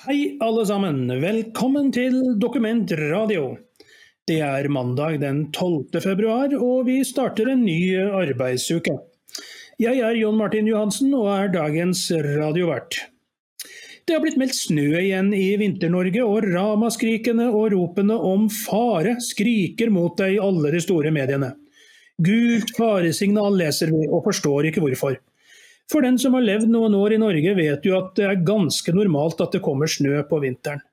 Hei alle sammen, velkommen til Dokument Radio. Det er mandag den 12. februar, og vi starter en ny arbeidsuke. Jeg er Jon Martin Johansen og er dagens radiovert. Det har blitt meldt snø igjen i Vinter-Norge, og ramaskrikene og ropene om fare skriker mot deg i alle de store mediene. Gult faresignal leser vi, og forstår ikke hvorfor. For den som har levd noen år i Norge, vet jo at det er ganske normalt at det kommer snø på vinteren.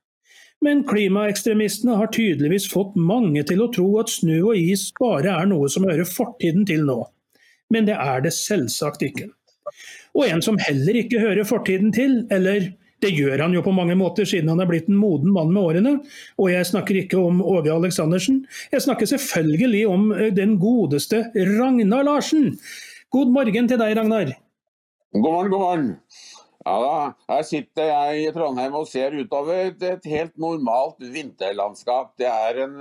Men klimaekstremistene har tydeligvis fått mange til å tro at snø og is bare er noe som hører fortiden til nå. Men det er det selvsagt ikke. Og en som heller ikke hører fortiden til, eller det gjør han jo på mange måter siden han er blitt en moden mann med årene, og jeg snakker ikke om Åge Aleksandersen, jeg snakker selvfølgelig om eh, den godeste Ragnar Larsen. God morgen til deg, Ragnar. God morgen, god morgen. Ja da, her sitter jeg i Trondheim og ser utover et, helt normalt vinterlandskap. Det er en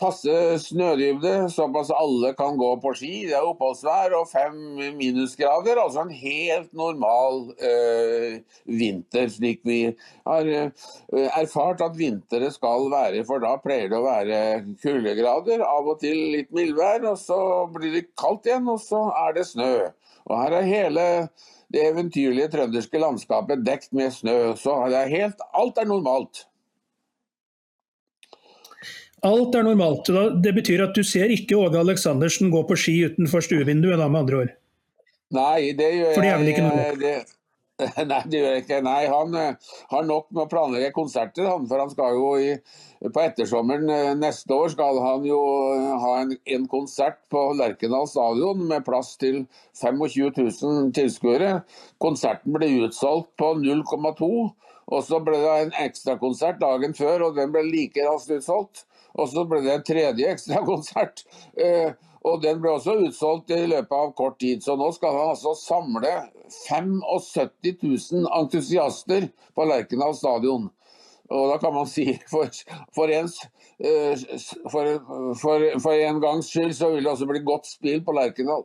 passe snødybde, såpass alle kan gå på ski. Det er oppholdsvær og fem minusgrader. Altså en helt normal øh, vinter, slik vi har øh, erfart at vintre skal være. For da pleier det å være kuldegrader, av og til litt mildvær, og så blir det kaldt igjen, og så er det snø. Og her er hele det eventyrlige trønderske landskapet dekt med snø. Så er helt, alt er normalt. Alt er normalt. Det betyr at du ser ikke Åge Aleksandersen gå på ski utenfor stuevinduet, da, med andre ord? Nei, det gjør jeg For det er vel ikke noe? Nei, det gjør jeg ikke. Nei, han uh, har nok med å planlegge konserter, han, for han skal jo i, på ettersommeren uh, neste år skal han jo uh, ha en, en, konsert på Lerkendal stadion med plass til 25 000 tilskuere. Konserten ble utsolgt på 0,2, og så ble det en ekstrakonsert dagen før, og den ble like raskt utsolgt. Og så ble det en tredje ekstrakonsert. Uh, og Den ble også utsolgt i løpet av kort tid. Så nå skal han altså samle 75 000 entusiaster på Lerkendal stadion. Og da kan man si for, for, ens, eh, for, for, en gangs skyld så vil det også bli godt spill på Lerkendal.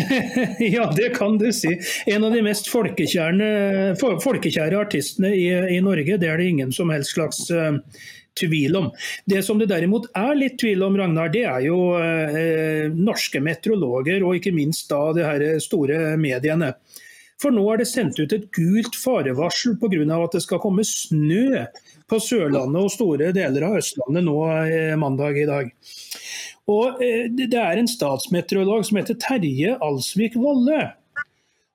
ja, det kan du si. En av de mest folkekjære artistene i, i, Norge. Det er det ingen som helst slags uh, tvil om. Det som det derimot er litt tvil om, Ragnar, det er jo eh, norske meteorologer og ikke minst da de her store mediene. For nå er det sendt ut et gult farevarsel pga. at det skal komme snø på Sørlandet og store deler av Østlandet nå eh, mandag i dag. Og eh, Det er en statsmeteorolog som heter Terje Alsvik Volle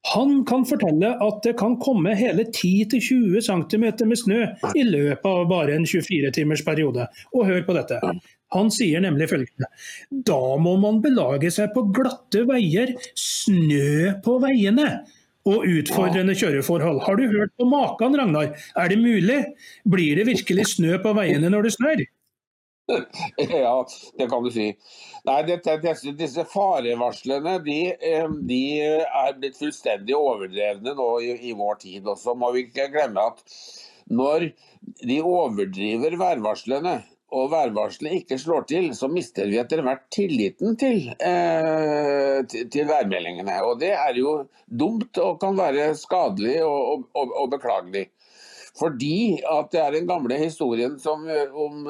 han kan fortelle at det kan komme hele 10-20 cm med snø i løpet av bare en 24 timers periode. Og hør på dette. Han sier nemlig følgende. Da må man belage seg på glatte veier, snø på veiene og utfordrende kjøreforhold. Har du hørt på maken, Ragnar? Er det mulig? Blir det virkelig snø på veiene når det snør? Ja, det kan du si. Nei, det, disse, disse, farevarslene de, de, er blitt fullstendig overdrevne nå i, i vår tid. Og så må vi ikke glemme at når de overdriver værvarslene, og værvarselet ikke slår til, så mister vi etter hvert tilliten til, eh, til, til, værmeldingene. Og det er jo dumt og kan være skadelig og, og, og beklagelig. Fordi at det er den gamle historien som, om,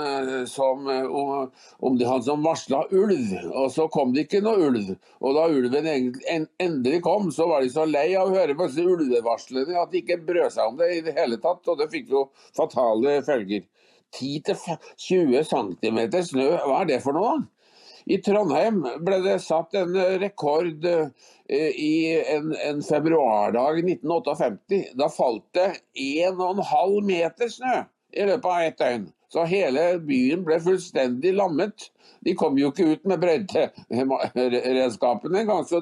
som, om, om det han som varsla ulv, og så kom det ikke noe ulv. Og da ulven endelig kom, så var de så lei av å høre på disse ulvevarslene at de ikke brød seg om det i det hele tatt. Og det fikk jo fatale følger. 10-20 cm snø, hva er det for noe? I Trondheim ble det satt en rekord eh, i en, en februardag 1958. Da falt det 1,5 meter snø i løpet av ett døgn. Så hele byen ble fullstendig lammet. De kom jo ikke ut med breddredskapene engang, så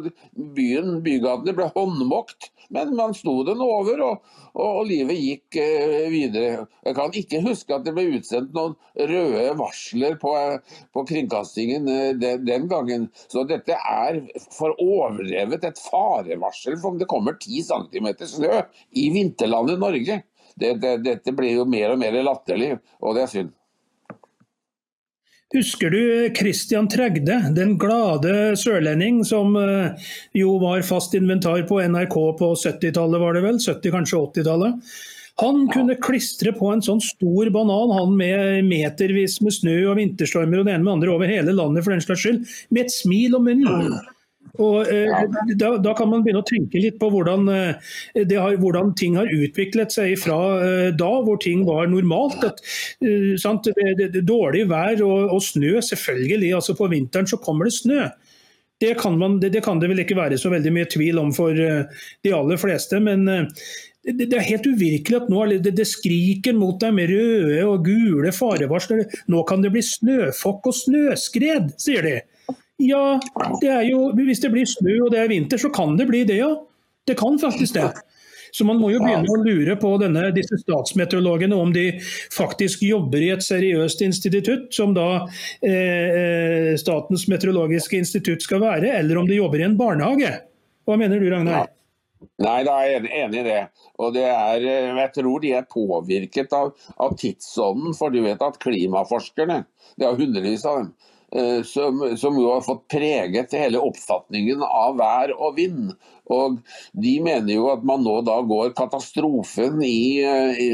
byen, bygatene ble håndmokt. Men man sto den over, og, og, og, livet gikk eh, videre. Jeg kan ikke huske at det ble utsendt noen røde varsler på, på kringkastingen eh, den, den, gangen. Så dette er for overdrevet et farevarsel for om det kommer 10 cm snø i vinterlandet Norge. Det, det, dette blir jo mer og mer latterlig, og det er synd. Husker du Christian Tregde, den glade sørlending som eh, jo var fast inventar på NRK på 70-tallet, var det vel? 70, kanskje 80-tallet. Han kunne klistre på en sånn stor banan, han med metervis med snø og vinterstormer og det ene med andre over hele landet for den slags skyld, med et smil om munnen. Og eh, da, da, kan man begynne å tenke litt på hvordan, eh, har, hvordan ting har utviklet seg fra eh, da, hvor ting var normalt. At, eh, det, det, det, dårlig vær og, og, snø, selvfølgelig. altså På vinteren så kommer det snø. Det kan, man, det, kan, det vel ikke være så veldig mye tvil om for eh, de aller fleste. Men eh, det, er helt uvirkelig at nå det, skriker mot deg med røde og gule farevarsler. Nå kan det bli snøfokk og snøskred, sier de. Ja, det er jo, hvis det blir snø og det er vinter, så kan det bli det, ja. Det kan faktisk det. Så man må jo begynne å lure på denne, disse statsmeteorologene om de faktisk jobber i et seriøst institutt, som da eh, eh, Statens meteorologiske institutt skal være, eller om de jobber i en barnehage. Hva mener du, Ragnar? Nei, da er jeg enig i det. Og det er, eh, jeg tror de er påvirket av, av tidsånden. For du vet at klimaforskerne, det er hundrevis av dem, som, som, jo har fått preget hele oppfatningen av vær og vind. Og De mener jo at man nå da går katastrofen i, i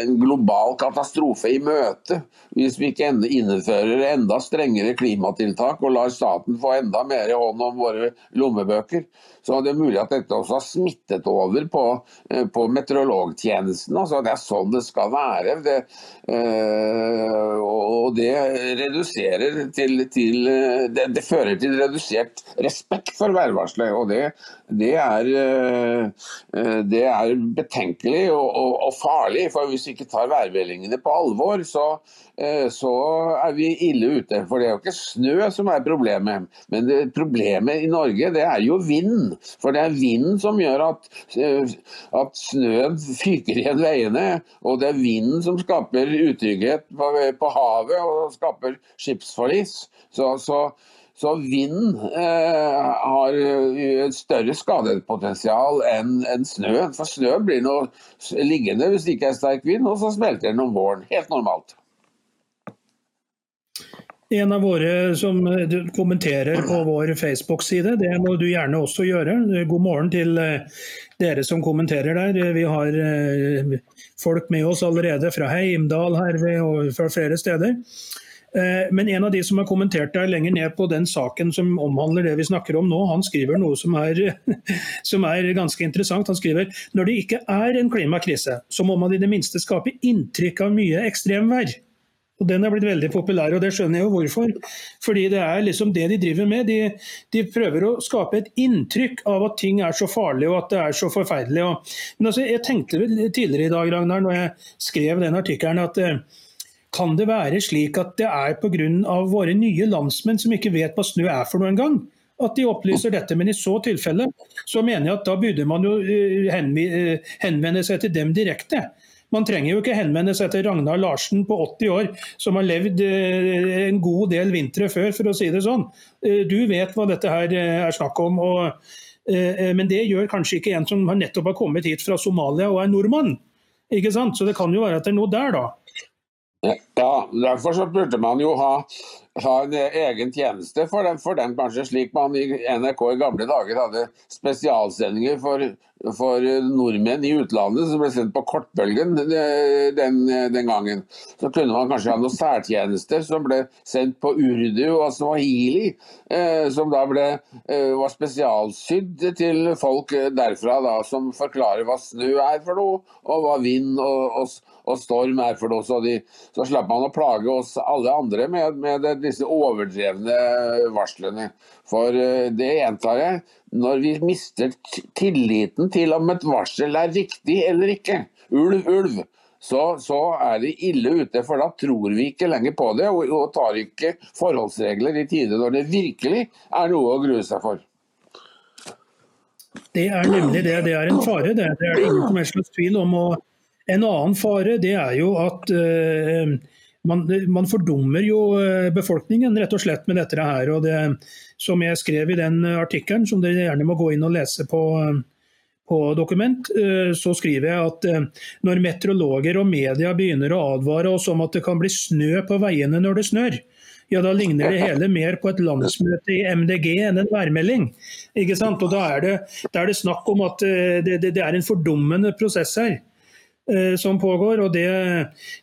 en global katastrofe i møte, hvis vi ikke innfører enda strengere klimatiltak og lar staten få enda mer hånd om våre lommebøker. Så det er mulig at dette også har smittet over på, eh, på meteorologtjenesten. Altså, det er sånn det skal være. Det, øh, og det reduserer til, til det, det, fører til redusert respekt for værvarselet. Det, er, øh, det er, betenkelig og, og, og, farlig. For hvis vi ikke tar værmeldingene på alvor, så, øh, så er vi ille ute. For det er jo ikke snø som er problemet. Men problemet i Norge det er jo vind. For det er vinden som gjør at, eh, at snøen fyker igjen veiene. Og det er vinden som skaper utrygghet på, på havet og skaper skipsforlis. Så, så, så vind eh, har et større skadepotensial enn en snø. For snø blir nå liggende hvis det ikke er sterk vind, og så smelter den om våren. Helt normalt. En av våre som eh, kommenterer på vår Facebook-side, det må du gjerne også gjøre. God morgen til eh, dere som kommenterer der. Vi har eh, folk med oss allerede fra Heimdal her og fra flere steder. Men en av de som har kommentert der lenger ned på den saken som omhandler det vi snakker om nå, han skriver noe som er, som er ganske interessant. Han skriver når det ikke er en klimakrise, så må man i det minste skape inntrykk av mye ekstremvær. Og Den er blitt veldig populær, og det skjønner jeg jo hvorfor. Fordi det er liksom det de driver med. De, de prøver å skape et inntrykk av at ting er så farlig og at det er så forferdelig. Men altså, jeg tenkte tidligere i dag, Ragnar, når jeg skrev den artikkelen, at eh, kan det være slik at det er pga. våre nye landsmenn som ikke vet hva snø er for noe engang? At de opplyser dette, men i så tilfelle så mener jeg at da burde man jo eh, eh, henvende seg til dem direkte. Man trenger jo ikke henvende seg til Ragnar Larsen på 80 år, som har levd eh, en god del vintre før, for å si det sånn. Du vet hva dette her er snakk om. Og, men det gjør kanskje ikke en som nettopp har kommet hit fra Somalia og er nordmann. Ikke sant? Så det kan jo være at det er noe der, da. Ja, derfor så burde man jo ha, ha en egen tjeneste for den, for den, kanskje slik man i NRK i gamle dager hadde spesialsendinger for for nordmenn i utlandet som ble sendt på kortbølgen den, den, gangen. Så kunne man kanskje ha noen særtjenester som ble sendt på urdu og swahili, eh, som da ble, eh, var spesialsydd til folk derfra, da, som forklarer hva snø er for noe, og hva vind og, og, og storm er for noe. Så, de, så slapp man å plage oss alle andre med, med disse overdrevne varslene. For eh, det gjentar jeg, når vi mister tilliten til om et varsel er riktig eller ikke, ulv, ulv, så, så, er de ille ute. For da tror vi ikke lenger på det, og, og tar ikke forholdsregler i tide når det virkelig er noe å grue seg for. Det er nemlig det. Det er en fare, det. Det er det ingen som helst tvil om. Og en annen fare det er jo at uh, man, man, fordummer jo eh, befolkningen rett og slett med dette her. og det, Som jeg skrev i den artikkelen, som dere gjerne må gå inn og lese på, på dokument, uh, så skriver jeg at uh, når meteorologer og media begynner å advare oss om at det kan bli snø på veiene når det snør, ja da ligner det hele mer på et landsmøte i MDG enn en værmelding. Ikke sant? Og Da er det, da er det snakk om at det, det, det er en fordummende prosess her. Eh, som pågår. og det,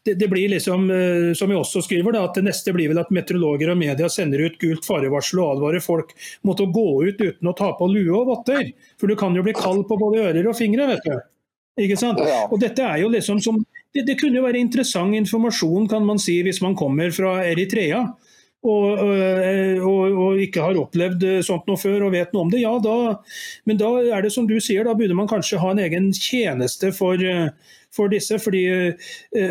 det, det, blir liksom, eh, som vi også skriver, da, at det neste blir vel at meteorologer og media sender ut gult farevarsel og advarer folk mot å gå ut uten å ta på lue og votter. For du kan jo bli kald på både ører og fingre. vet du. Ikke sant? Og dette er jo liksom som, det, det, kunne jo være interessant informasjon kan man si, hvis man kommer fra Eritrea. Og, og, og, ikke har opplevd sånt noe før og vet noe om det, ja da Men da er det som du sier, da burde man kanskje ha en egen tjeneste for, for disse. fordi eh,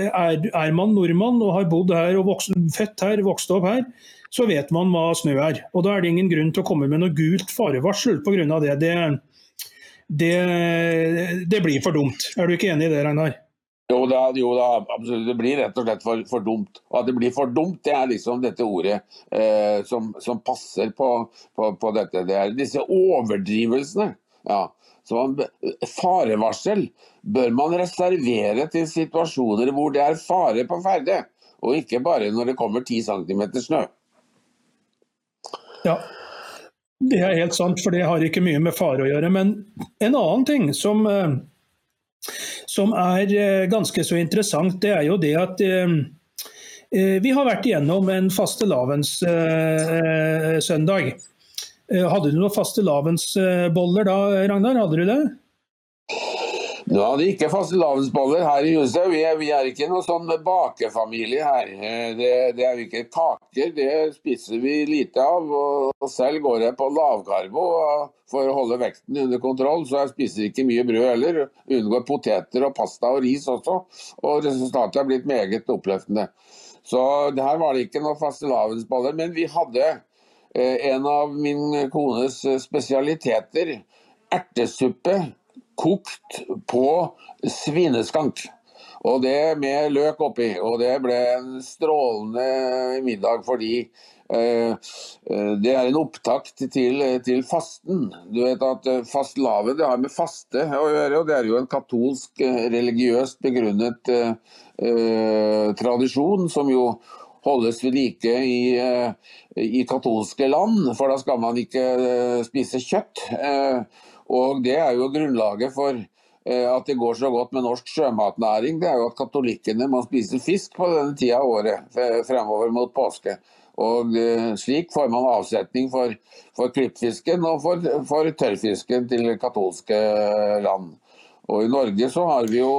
er, er, man nordmann og har bodd her og vokst, født her, vokst opp her, så vet man hva snø er. Og Da er det ingen grunn til å komme med noe gult farevarsel pga. det. Det, det. det blir for dumt. Er du ikke enig i det, Reinar? Jo da, jo da, absolutt. Det blir rett og slett for, for, dumt. Og at det blir for dumt, det er liksom dette ordet eh, som, som, passer på, på, på, dette. Det er disse overdrivelsene. Ja. Så farevarsel bør man reservere til situasjoner hvor det er fare på ferde, og ikke bare når det kommer 10 cm snø. Ja, det er helt sant, for det har ikke mye med fare å gjøre. Men en annen ting som, eh, som er eh, ganske så interessant, det er jo det at eh, vi har vært igjennom en fastelavnssøndag. Hadde du noen fastelavnsboller da, Ragnar? Hadde du det? Nå hadde ikke fastelavnsboller her i huset. Vi er, vi er, ikke noen sånn bakefamilie her. Eh, det, det, er ikke kaker, det spiser vi lite av. Og selv går jeg på lavkarbo for å holde vekten under kontroll, så jeg spiser ikke mye brød heller. Unngår poteter og pasta og ris også. Og resultatet er blitt meget oppløftende. Så her var det ikke noen fastelavnsboller. Men vi hadde eh, en av min kones spesialiteter, ertesuppe kokt på svineskank. Og det med løk oppi. Og det ble en strålende middag fordi eh, eh det er en opptakt til, til, fasten. Du vet at fastelavn har med faste å gjøre, og det er jo en katolsk, eh, religiøst begrunnet eh, eh, tradisjon som jo holdes ved like i, i, katolske land, for da skal man ikke spise kjøtt. Og Det er jo grunnlaget for eh, at det går så godt med norsk sjømatnæring. Det er jo at katolikkene må spise fisk på denne tida av året fremover mot påske. Og eh, Slik får man avsetning for, for klippfisken og for, for, tørrfisken til katolske land. Og I Norge så har vi jo,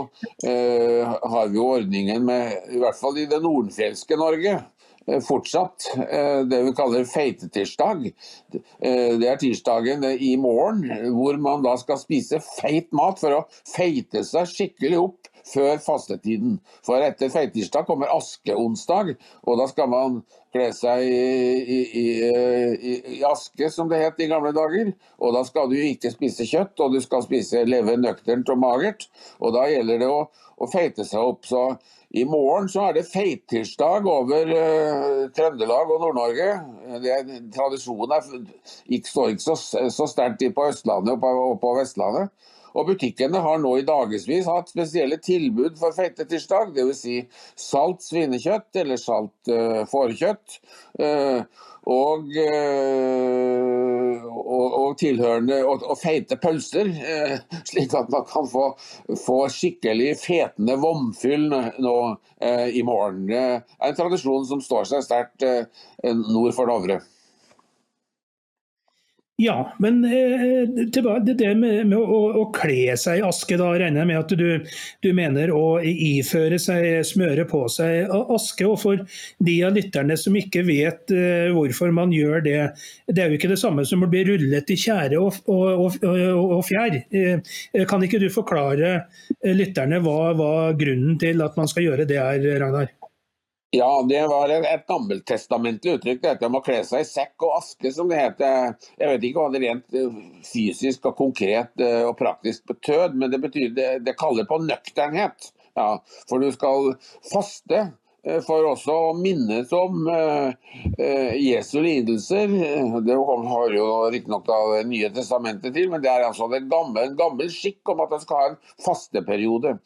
eh, har vi jo ordningen med, i hvert fall i det nordfjelske Norge, Eh, fortsatt eh, det vi kaller feitetirsdag. Eh, det er tirsdagen i morgen hvor man da skal spise feit mat for å feite seg skikkelig opp før fastetiden. For etter feitirsdag kommer askeonsdag, og da skal man kle seg i, i, i, i, aske, som det het i gamle dager. Og da skal du ikke spise kjøtt, og du skal spise leve nøkternt og magert. Og da gjelder det å, å feite seg opp. Så i morgen så er det feittirsdag over uh, Trøndelag og Nord-Norge. Tradisjonen er, ikke, står ikke så, så sterkt på Østlandet og på, og på, Vestlandet. Og Butikkene har nå i dagevis hatt spesielle tilbud for feitetirsdag. Dvs. Si salt svinekjøtt eller salt uh, fårekjøtt. Uh, og, og, og, tilhørende og, og feite pølser, eh, slik at man kan få, få skikkelig fetende vomfyll nå eh, i morgen. Det er en tradisjon som står seg sterkt eh, nord for Dovre. Ja, men eh, det, det med, med å, å, kle seg i aske, da regner jeg med at du, du, mener å iføre seg, smøre på seg aske. Og for de av lytterne som ikke vet uh, hvorfor man gjør det, det er jo ikke det samme som å bli rullet i tjære og, og, og, og fjær. Uh, kan ikke du forklare lytterne hva, hva grunnen til at man skal gjøre det er, Ragnar? Ja, det var et gammeltestamentlig uttrykk, dette om å kle seg i sekk og aske, som det heter. Jeg vet ikke hva det rent eh, fysisk og konkret eh, og praktisk betød, men det betyr det, det kaller på nøkternhet. Ja, for du skal faste eh, for også å minnes om uh, uh, Jesu lidelser. Det har jo riktignok Det nye testamentet til, men det er altså en gammel, gammel skikk om at en skal ha en fasteperiode.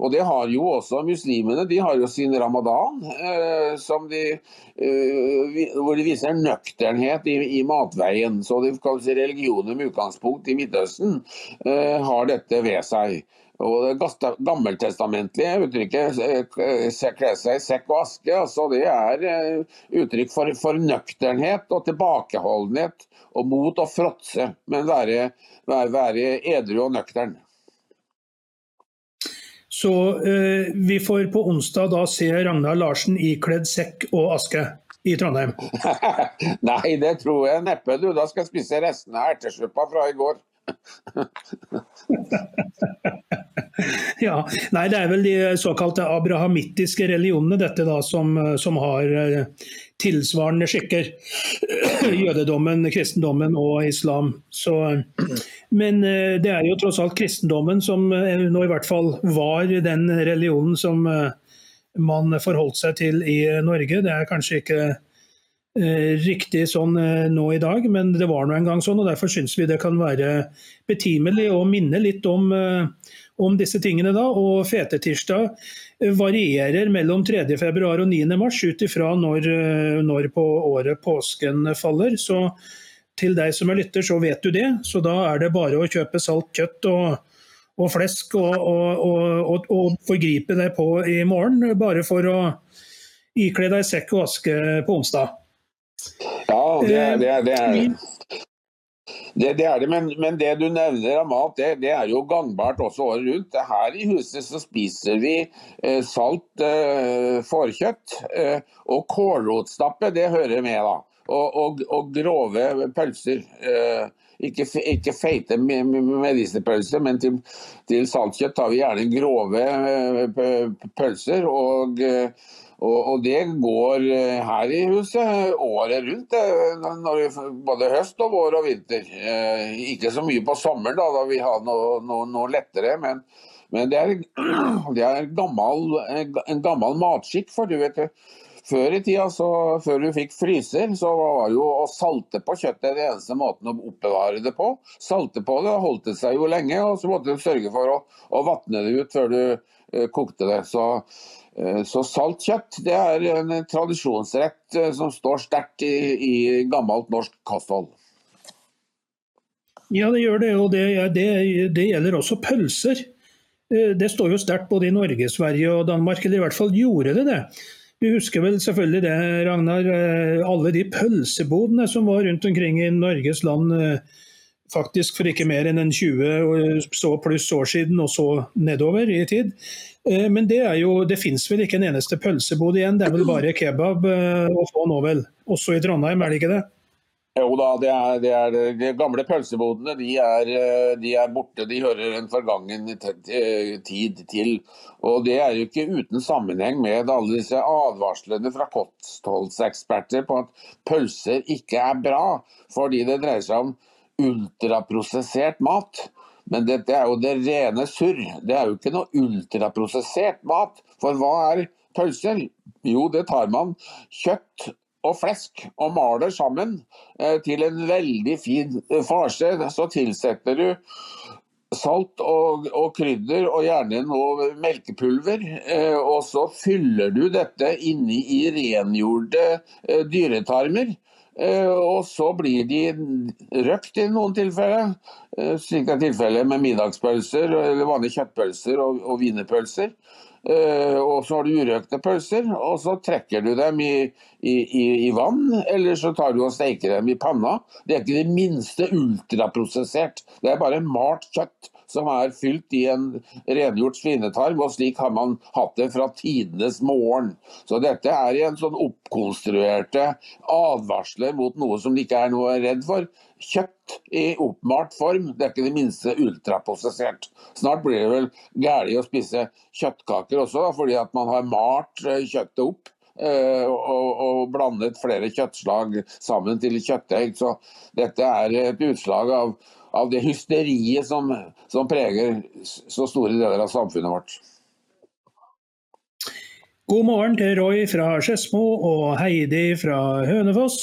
Og det har jo også muslimene. De har jo sin ramadan, eh, de, eh, hvor de viser nøkternhet i, i matveien. Så de religioner med utgangspunkt i Midtøsten eh, har dette ved seg. Og Det gammeltestamentlige uttrykket eh, 'kle seg i sekk og aske' altså det er eh, uttrykk for, for nøkternhet og tilbakeholdenhet og mot å fråtse, men være, være, være edru og nøktern. Så eh, vi får på onsdag da se Ragnar Larsen ikledd sekk og aske i Trondheim? Nei, det tror jeg neppe. du. Da skal jeg spise restene av ertesuppa fra i går. ja, nei, Det er vel de såkalte abrahamittiske religionene dette da, som, som har eh, tilsvarende skikker. Jødedommen, kristendommen og islam. Så, men eh, det er jo tross alt kristendommen som eh, nå i hvert fall var den religionen som man forholdt seg til i Norge. Det er kanskje ikke Eh, riktig sånn eh, nå i dag, men det var nå en gang sånn. og Derfor syns vi det kan være betimelig å minne litt om, eh, om disse tingene da. Og fetetirsdag varierer mellom 3.2 og 9.3 ut ifra når, når på året påsken faller. Så til deg som er lytter, så vet du det. Så da er det bare å kjøpe salt kjøtt og, og flesk og, og, og, forgripe deg på i morgen, bare for å ikle deg sekk og aske på onsdag. Ja, det, det, det, er det. Det, er det, men, men, det du nevner av mat, det, det, er jo gangbart også året rundt. Her i huset så spiser vi eh, salt eh, fårkjøtt. Eh, og kålrotstappe, det hører med, da. Og, og, og grove pølser. Eh, ikke, ikke feite medisterpølser, men til, til saltkjøtt tar vi gjerne grove eh, pølser. og eh, og, og, det går eh, her i huset året rundt, vi, både høst og vår og vinter. Eh, ikke så mye på sommeren, da, da vi har noe, noe, noe lettere. Men, men, det er, det er gammel, en gammel matskikk. For du vet, før i tida, så, før du fikk fryser, så var jo å salte på kjøttet den eneste måten å oppbevare det på. Salte på det, holdt det seg jo lenge, og så måtte du sørge for å, å vatne det ut før du eh, kokte det. Så Eh, så salt kjøtt det er en tradisjonsrett eh, som står sterkt i, i gammelt norsk kosthold. Ja, det gjør det. Og det, det, det gjelder også pølser. Eh, det står jo sterkt både i Norge, Sverige og Danmark, eller i hvert fall gjorde det det. Du husker vel selvfølgelig det, Ragnar. Alle de pølsebodene som var rundt omkring i Norges land faktisk for ikke mer enn en 20 så pluss år siden, og så nedover i tid. Eh, men det, er jo, det fins vel ikke en eneste pølsebod igjen, det er vel bare kebab eh, å få nå vel. Også i Trondheim, er det ikke det? Jo da, det er, det er, de gamle pølsebodene de er, eh, de er, borte. De hører en forgangen tid til. Og Det er jo ikke uten sammenheng med alle disse advarslene fra kostholdseksperter på at pølser ikke er bra, fordi det dreier seg om ultraprosessert mat. Men dette er jo det rene surr. Det er jo ikke noe ultraprosessert mat. For hva er pølser? Jo, det tar man kjøtt og flesk og maler sammen eh, til en veldig fin eh, farse. Så tilsetter du salt og, og, krydder og gjerne noe melkepulver. Eh, og så fyller du dette inni i rengjorte eh, dyretarmer. Eh, og så blir de røkt i noen tilfeller, eh, slik det er tilfellet med middagspølser eller vanlige kjøttpølser og, og wienerpølser. Uh, og så har du urøkte pølser, og så trekker du dem i, i, i, i, vann, eller så tar du og steker dem i panna. Det er ikke det minste ultraprosessert. Det er bare malt kjøtt som er fylt i en rengjort svinetarm, og slik har man hatt det fra tidenes morgen. Så dette er en sånn oppkonstruerte advarsler mot noe som det ikke er noe redd for. Kjøtt i oppmalt form, det er ikke det minste ultraprosessert. Snart blir det vel galt å spise kjøttkaker også, da, fordi at man har malt eh, kjøttet opp. Eh, og, og, blandet flere kjøttslag sammen til kjøttegg. Så dette er et utslag av av det hysteriet som, som preger så store deler av samfunnet vårt. God morgen til Roy fra Skedsmo og Heidi fra Hønefoss.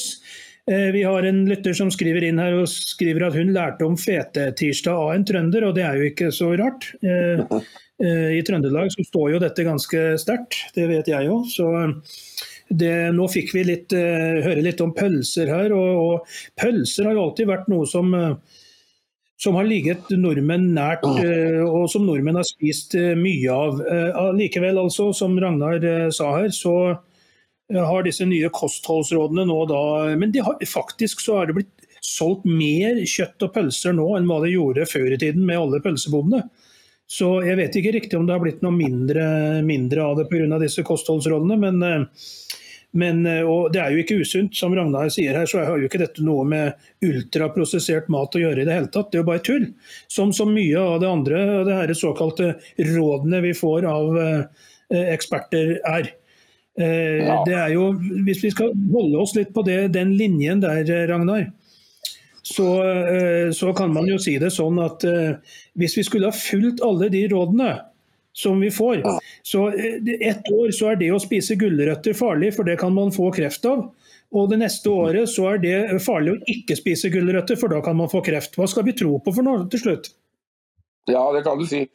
Eh, vi har en lytter som skriver inn her og skriver at hun lærte om fetetirsdag av en trønder, og det er jo ikke så rart. Eh, I Trøndelag så står jo dette ganske sterkt, det vet jeg jo. Så det, nå fikk vi litt, høre litt om pølser her. Og, og, pølser har jo alltid vært noe som, som har ligget nordmenn nært, og som nordmenn har spist mye av. Likevel, altså, som Ragnar sa her, så har disse nye kostholdsrådene nå da Men har, faktisk så har det blitt solgt mer kjøtt og pølser nå enn hva det gjorde før i tiden med alle pølsebodene. Så jeg vet ikke riktig om det har blitt noe mindre, mindre av det pga. disse kostholdsrådene. Men, men og det er jo ikke usunt. Som Ragnar sier her, så har jo ikke dette noe med ultraprosessert mat å gjøre i det hele tatt. Det er jo bare tull. Som så mye av det andre, det her såkalte rådene vi får av eksperter er. Eh. Det er jo, Hvis vi skal holde oss litt på det, den linjen der, Ragnar, så, eh, så, kan man jo si det sånn at eh, hvis vi skulle ha fulgt alle de rådene som vi får, så ett år så er det å spise gulrøtter farlig, for det kan man få kreft av. Og det neste året så er det farlig å ikke spise gulrøtter, for da kan man få kreft. Hva skal vi tro på for noe til slutt? Ja, det kan du si.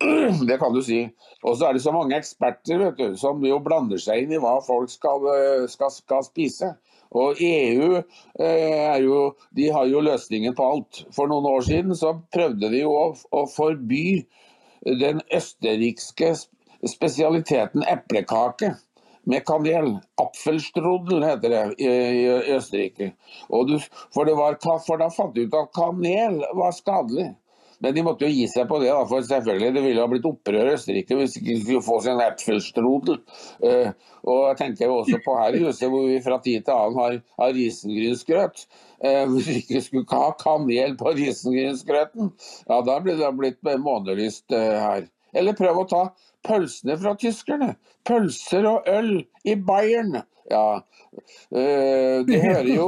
Det kan du si. Og så er det så mange eksperter vet du, som jo blander seg inn i hva folk skal, eh, skal, skal spise. Og EU eh, jo, de har jo løsningen på alt. For noen år siden så prøvde de jo å, å forby den østerrikske spesialiteten eplekake med kanel. Apfelstrudel heter det i, i Østerrike. Du, for, det var, for da fant de ut at kanel var skadelig. Men de måtte jo gi seg på det, da, for selvfølgelig det ville ha blitt opprør i Østerrike hvis de ikke skulle få sin en Apfelstrudel. Uh, og jeg tenker jo også på her i huset, hvor vi fra tid til annen har, har risengrynsgrøt. Uh, hvis vi ikke skulle ha kanel på risengrynsgrøten, ja, da blir det blitt månelyst uh, her. Eller prøv å ta pølsene fra tyskerne. Pølser og øl i Bayern. Ja, det hører jo,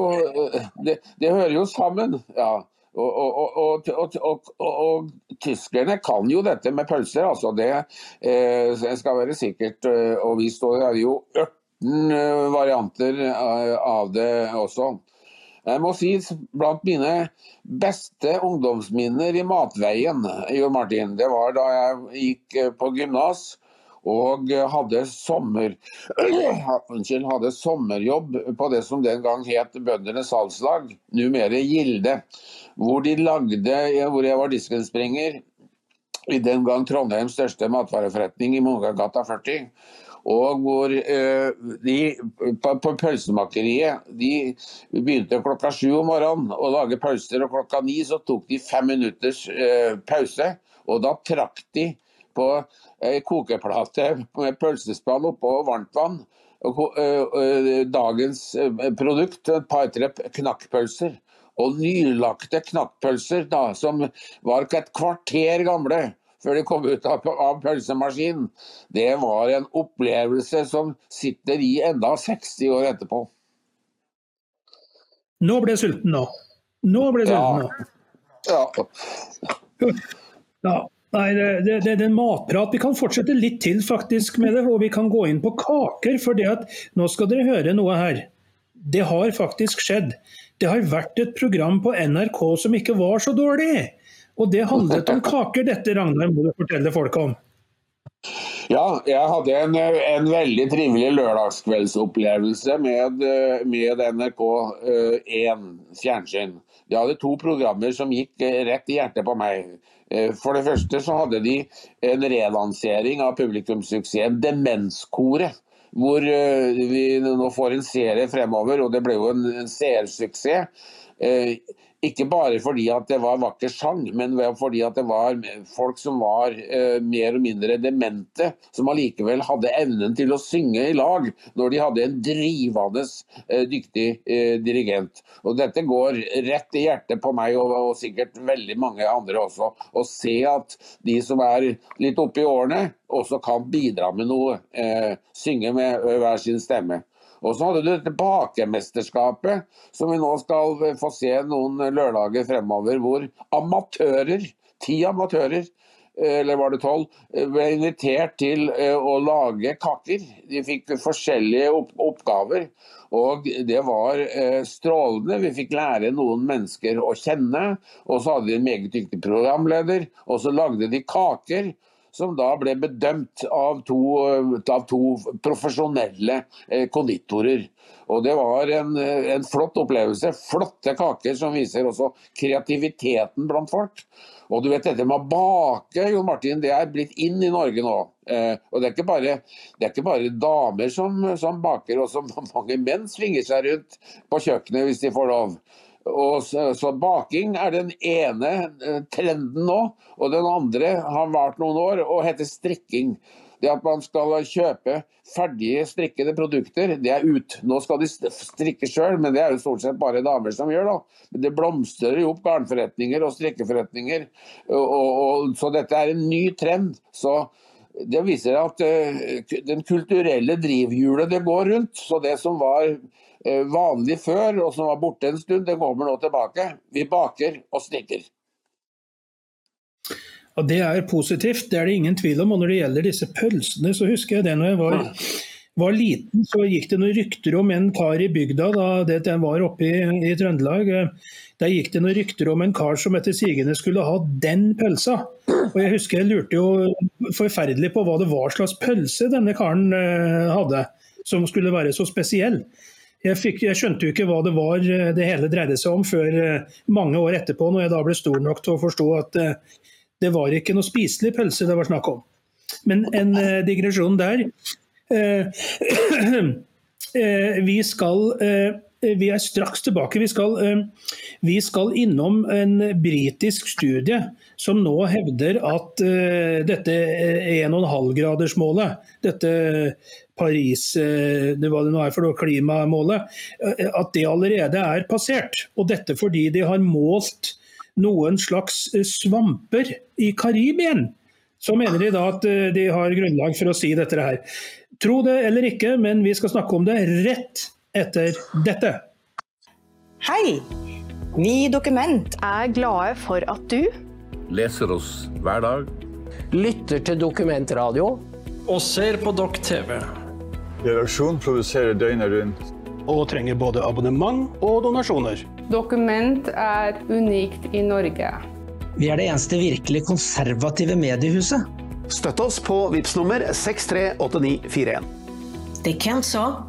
det, det hører jo sammen. ja. Og, og, og, og, tyskerne kan jo dette med pølser, altså. Det eh, skal være sikkert. Eh, og vi står jo 18 eh, varianter eh, av det også. Jeg må si blant mine beste ungdomsminner i matveien, Jo Martin, det var da jeg gikk på gymnas og hadde, sommer, hadde sommerjobb på det som den gang het Bøndenes salgslag, numere Gilde. Hvor de lagde, hvor jeg var diskenspringer i den gang Trondheims største matvareforretning i Mongagata 40. Og hvor eh, de på, på pølsemakeriet de begynte klokka sju om morgenen å lage pølser, og klokka ni så tok de fem minutters eh, pause. Og da trakk de på ei kokeplate med pølsespann oppå varmt vann. Dagens produkt, et par-tre knakkpølser. Og nylagte knakkpølser da, som var et kvarter gamle før de kom ut av, av pølsemaskinen, det var en opplevelse som sitter i enda 60 år etterpå. Nå ble jeg sulten nå. Nå ble jeg sulten nå. Ja. ja. Nei, det, det, det, er en matprat. Vi kan fortsette litt til faktisk med det, og vi kan gå inn på kaker. For det at, nå skal dere høre noe her. Det har faktisk skjedd. Det har vært et program på NRK som ikke var så dårlig. Og det handlet om kaker, dette Ragnar må du fortelle folk om. Ja, jeg hadde en, en veldig trivelig lørdagskveldsopplevelse med, med NRK1 fjernsyn. De hadde to programmer som gikk rett i hjertet på meg. For det første så hadde de en relansering av publikumssuksessen Demenskoret hvor eh, vi nå får en serie fremover, og det ble jo en, en seersuksess. Eh, ikke bare fordi at det var vakker sang, men fordi at det var folk som var eh, mer og mindre demente, som allikevel hadde evnen til å synge i lag når de hadde en drivende eh, dyktig eh, dirigent. Og Dette går rett i hjertet på meg og, og, sikkert veldig mange andre også. Å se at de som er litt oppe i årene, også kan bidra med noe. Eh, synge med hver sin stemme. Og så hadde du dette bakemesterskapet, som vi nå skal få se noen lørdager fremover, hvor amatører, ti amatører, eller var det tolv, ble invitert til eh, å lage kaker. De fikk forskjellige oppgaver. Og det var eh, strålende. Vi fikk lære noen mennesker å kjenne. Og så hadde de en meget dyktig programleder. Og så lagde de kaker som da ble bedømt av to, av to profesjonelle eh, konditorer. Og Det var en, en, flott opplevelse. Flotte kaker som viser også kreativiteten blant folk. Og du vet dette med å bake, Jon Martin, det er blitt inn i Norge nå. Eh, og det er bare, er ikke bare damer som, som baker, også mange menn svinger seg rundt på kjøkkenet hvis de får lov. Og så, så, Baking er den ene eh, trenden nå, og den andre har vart noen år og heter strikking. Det at man skal kjøpe ferdige strikkede produkter, det er ut. Nå skal de strikke sjøl, men det er jo stort sett bare damer som gjør det. Men det blomstrer jo opp garnforretninger og strikkeforretninger. Og, og, så dette er en ny trend. Så det viser at uh, den kulturelle drivhjulet det går rundt. Så det som var vanlig før, og som var borte en stund, det kommer nå tilbake. Vi baker og snikker. Og Det er positivt, det er det ingen tvil om. Og Når det gjelder disse pølsene, så husker jeg det når jeg var, var liten, så gikk det noen rykter om en kar i bygda da det, var oppe i, i, Trøndelag. Der gikk det noen rykter om en kar som etter sigende skulle ha den pølsa. Og Jeg husker jeg lurte jo forferdelig på hva det var slags pølse denne karen uh, hadde, som skulle være så spesiell. Jeg, fikk, jeg, skjønte jo ikke hva det var eh, det hele dreide seg om før eh, mange år etterpå, når jeg da ble stor nok til å forstå at eh, det var ikke noe spiselig pølse det var snakk om. Men en digresjon der. Vi skal vi er straks tilbake. Vi skal, vi skal innom en britisk studie som nå hevder at dette 1,5-gradersmålet, dette Paris, uh, var det nå er for noe, klimamålet, uh, at det allerede er passert. Og dette fordi de har målt noen slags eh, svamper i Karibien. Så mener de da at de har grunnlag for å si dette her. Tro det eller ikke, men vi skal snakke om det rett etter dette. Hei! Vi i Dokument er glade for at du Leser oss hver dag. Lytter til Dokumentradio. Og ser på Dokk TV. Redaksjonen produserer døgnet rundt. Og trenger både abonnement og donasjoner. Dokument er unikt i Norge. Vi er det eneste virkelig konservative mediehuset. Støtt oss på VIPS nummer 638941. Det Kent sa.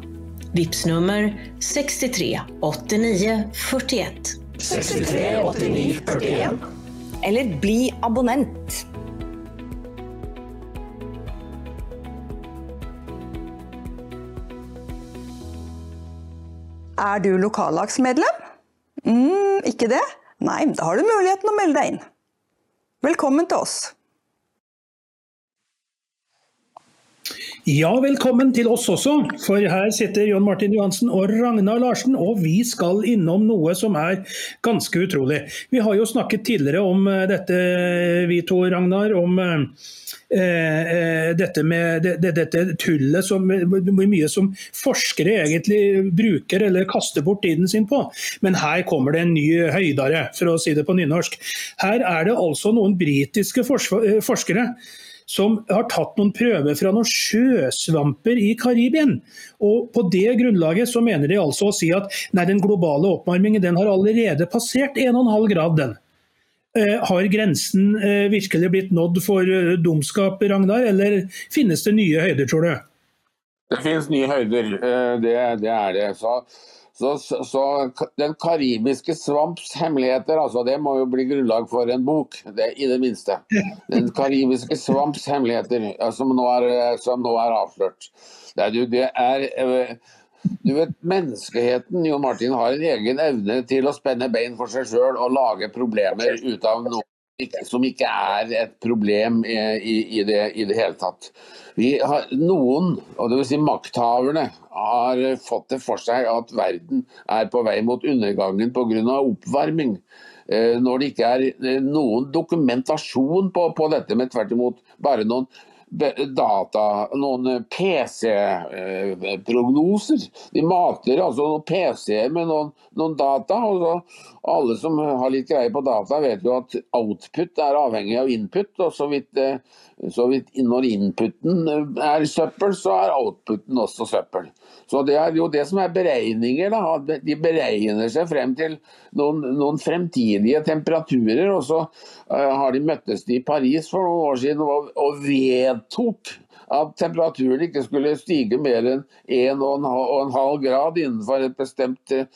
VIPS nummer 638941. 638941. Eller bli abonnent. Er du lokallagsmedlem? mm, ikke det? Nei, da har du muligheten å melde deg inn. Velkommen til oss. Ja, velkommen til oss også. For her sitter John Martin Johansen og Ragnar Larsen, og vi skal innom noe som er ganske utrolig. Vi har jo snakket tidligere om eh, dette, vi to, Ragnar, om eh, eh dette med det, dette tullet som hvor mye som forskere egentlig bruker eller kaster bort tiden sin på. Men her kommer det en ny høydare, for å si det på nynorsk. Her er det altså noen britiske eh, forskere som har tatt noen prøver fra noen sjøsvamper i Karibien. Og På det grunnlaget så mener de altså å si at nei, den globale oppvarmingen den har allerede passert 1,5 grad. den. Eh, har grensen eh, virkelig blitt nådd for eh, dumskap, Ragnar, eller finnes det nye høyder, tror du? Det finnes nye høyder, det, det er det. Så så, så, så, Den karibiske svamps hemmeligheter, altså, det må jo bli grunnlag for en bok, det, i det minste. Den karibiske svamps hemmeligheter, som nå er, som nå er avslørt. Det er, det er du vet, Menneskeheten Jon Martin, har en egen evne til å spenne bein for seg sjøl og lage problemer ut av noe som ikke er et problem i, i, det, i det, hele tatt. Har, noen, og dvs. Si makthaverne, har fått det for seg at verden er på vei mot undergangen pga. oppvarming. Eh, når det ikke er eh, noen dokumentasjon på, på dette, men tvert imot bare noen data, noen PC-prognoser. De mater altså noen PC-er med noen, noen data. og så Alle som har litt greie på data, vet jo at output er avhengig av input. og så vidt, så vidt Når inputen er søppel, så er outputen også søppel. Så Det er jo det som er beregninger. Da. De beregner seg frem til noen, noen fremtidige temperaturer. og Så uh, har de møttes i Paris for noen år siden og, og vedtok at temperaturen ikke skulle stige mer enn 1,5 grad innenfor et bestemt uh,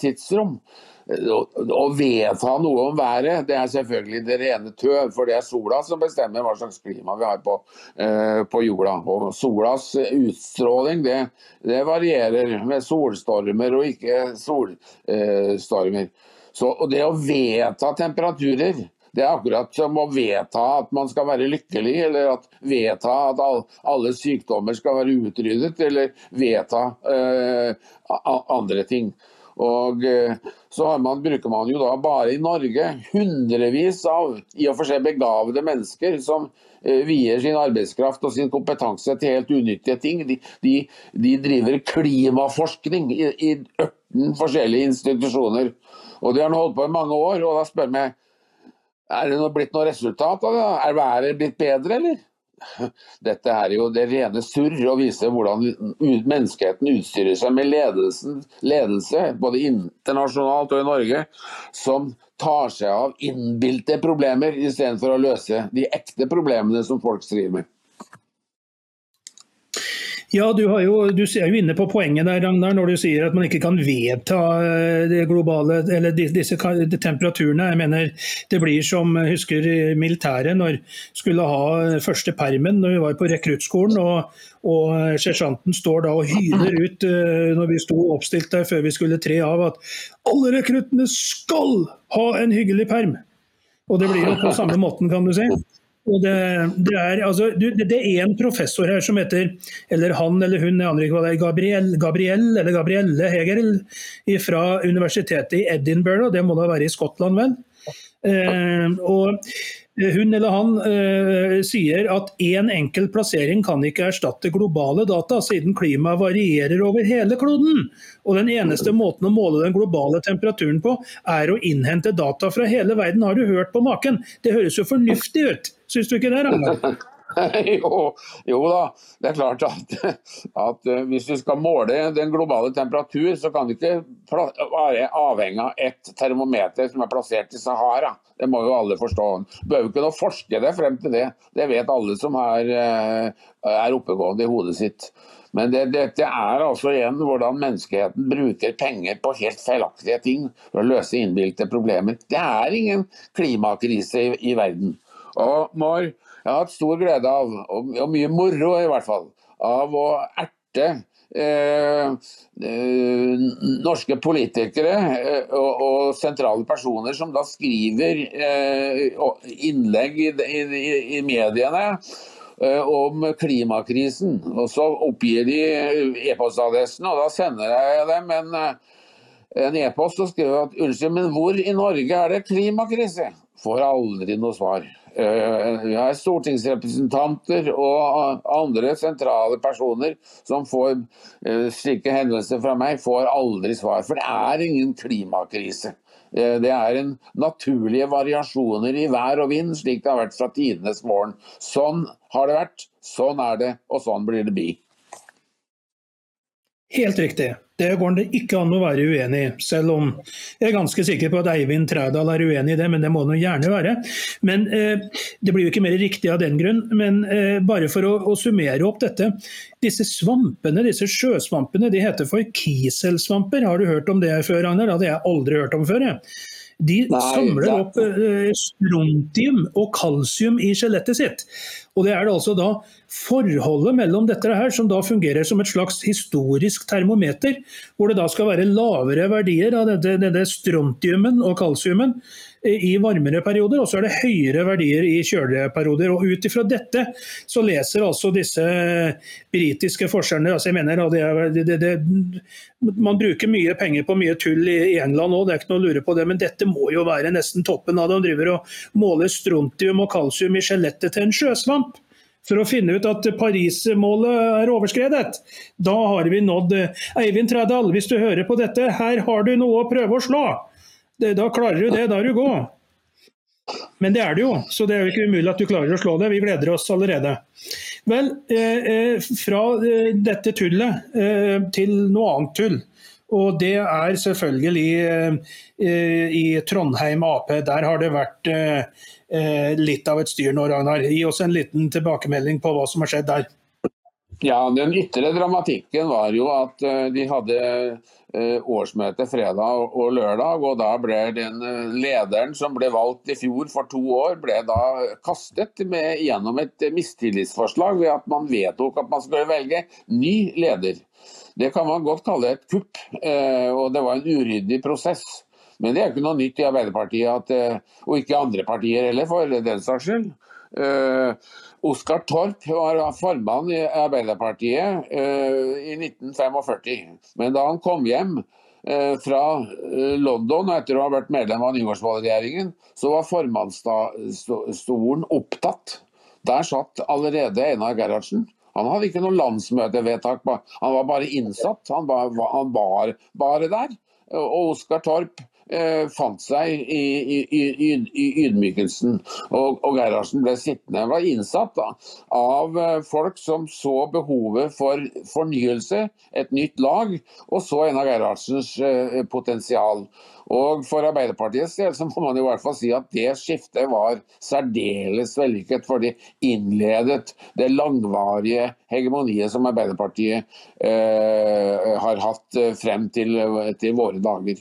tidsrom. Å vedta noe om været, det er selvfølgelig det rene tøv. For det er sola som bestemmer hva slags klima vi har på, eh, på jorda. Og solas utstråling det, det, varierer med solstormer og ikke solstormer. Så, og det å vedta temperaturer det er akkurat som å vedta at man skal være lykkelig, eller at vedta at alle sykdommer skal være utryddet, eller vedta uh, andre ting. Og eh, så man, bruker man jo da bare i Norge hundrevis av i og for seg begavede mennesker som eh, vier sin arbeidskraft og sin kompetanse til helt unyttige ting. De, de, de driver klimaforskning i, i 18 forskjellige institusjoner. Og det har de holdt på i mange år. Og da spør jeg meg er det blitt noe resultat av det? Er været blitt bedre, eller? Dette er jo det rene surr å vise hvordan menneskeheten utstyrer seg med ledelsen, ledelse, både internasjonalt og i Norge, som tar seg av innbilte problemer istedenfor å løse de ekte problemene som folk skriver med. Ja, du, jo, du, er jo inne på poenget der, Ragnar, når du sier at man ikke kan vedta eh, det globale, eller disse temperaturene. Jeg mener, Det blir som jeg husker militæret når skulle ha første permen når vi var på rekruttskolen. og, og Sersjanten står da og hyler ut eh, når vi sto oppstilt der før vi skulle tre av, at alle rekruttene skal ha en hyggelig perm. Og det blir jo på samme måten, kan du si. Og det, det, er, altså, det, er en professor her som heter, eller han eller hun, jeg aner ikke hva det er, Gabriel, Gabriel eller Gabrielle Hegel fra universitetet i Edinburgh, det må da være i Skottland, vel. Eh, og hun eller han eh, sier at én en enkel plassering kan ikke erstatte globale data, siden klimaet varierer over hele kloden. Og Den eneste måten å måle den globale temperaturen på, er å innhente data fra hele verden. Har du hørt på maken? Det høres jo fornuftig ut, syns du ikke det? Ragnar? jo, jo, da, det er klart at, at, eh, hvis vi skal måle den globale temperatur, så kan det ikke være avhengig av ett termometer som er plassert i Sahara. Det må jo alle forstå. Du behøver ikke noe forske det frem til det. Det vet alle som er, eh, er oppegående i hodet sitt. Men det, dette er altså igjen hvordan menneskeheten bruker penger på helt feilaktige ting for å løse innbilte problemer. Det er ingen klimakrise i, i verden. Og Mar, jeg har hatt stor glede av, og, mye moro i hvert fall, av å erte eh, eh, norske politikere eh, og, og, sentrale personer som da skriver eh, innlegg i, i, i mediene om klimakrisen. Og så oppgir de e-postadressen, og da sender jeg dem en e-post og skriver at unnskyld, men hvor i Norge er det klimakrise? Får aldri noe svar. Eh, vi har stortingsrepresentanter og andre sentrale personer som får eh, slike hendelser fra meg, får aldri svar. For det er ingen klimakrise. Eh, det er en naturlige variasjoner i vær og vind, slik det har vært fra tidenes morgen. Sånn har det vært, sånn er det, og sånn blir det bli. Helt riktig. Det går det ikke an å være uenig i, selv om jeg er ganske sikker på at Eivind Trædal er uenig i det, men det må han gjerne være. Men eh, Det blir jo ikke mer riktig av den grunn. Men eh, bare for å, å, summere opp dette. Disse svampene, disse sjøsvampene de heter for kiselsvamper. Har du hørt om det før, Ragnar? Det hadde jeg aldri hørt om før. Jeg. De Nei, samler opp eh, strontium og kalsium i skjelettet sitt. Og det er det altså da forholdet mellom dette her, som da fungerer som et slags historisk termometer, hvor det da skal være lavere verdier av dette, denne strontiumen og kalsiumen i varmere perioder, og så er det høyere verdier i kjøligere perioder. Og Ut ifra dette så leser altså disse britiske forskerne altså jeg mener det, det, det, Man bruker mye penger på mye tull i England òg, det er ikke noe å lure på det, men dette må jo være nesten toppen av det. De driver og måler strontium og kalsium i skjelettet til en sjøsvamp. for å finne ut at Paris-målet er overskredet. Da har vi nådd Eivind Trædal, hvis du hører på dette, her har du noe å prøve å slå. Da klarer du det, da er du god. Men det er det jo, så det er jo ikke umulig at du klarer å slå det. Vi gleder oss allerede. Vel, eh, fra eh, dette tullet eh, til noe annet tull. Og det er selvfølgelig i Trondheim Ap. Der har det vært litt av et styr nå, Ragnar. Gi oss en liten tilbakemelding på hva som har skjedd der. Ja, Den ytre dramatikken var jo at de hadde årsmøte fredag og lørdag. og Da ble den lederen som ble valgt i fjor for to år, ble da kastet med, gjennom et mistillitsforslag ved at man vedtok at man skulle velge ny leder. Det kan man godt kalle et kupp, eh, og det var en uryddig prosess. Men det er ikke noe nytt i Arbeiderpartiet, at, eh, og ikke andre partier heller, for den saks skyld. Oskar Torp var formann i Arbeiderpartiet uh, i 1945. Men da han kom hjem uh, fra London etter å ha vært medlem av Nygaardsvold-regjeringen, så var formannsstolen opptatt. Der satt allerede Einar Gerhardsen. Han hadde ikke noe landsmøtevedtak, han var bare innsatt. Han var, han var bare der. Og Oskar Torp eh, fant seg i, i, i, i ydmykelsen. Og, og, Gerhardsen ble sittende. Han var innsatt da, av eh, folk som så behovet for fornyelse, et nytt lag, og så en av Gerhardsens eh, potensial. Og For Arbeiderpartiets del så må man i hvert fall si at det skiftet var særdeles vellykket, for de innledet det langvarige hegemoniet som Arbeiderpartiet eh, har hatt eh, frem til, til våre dager.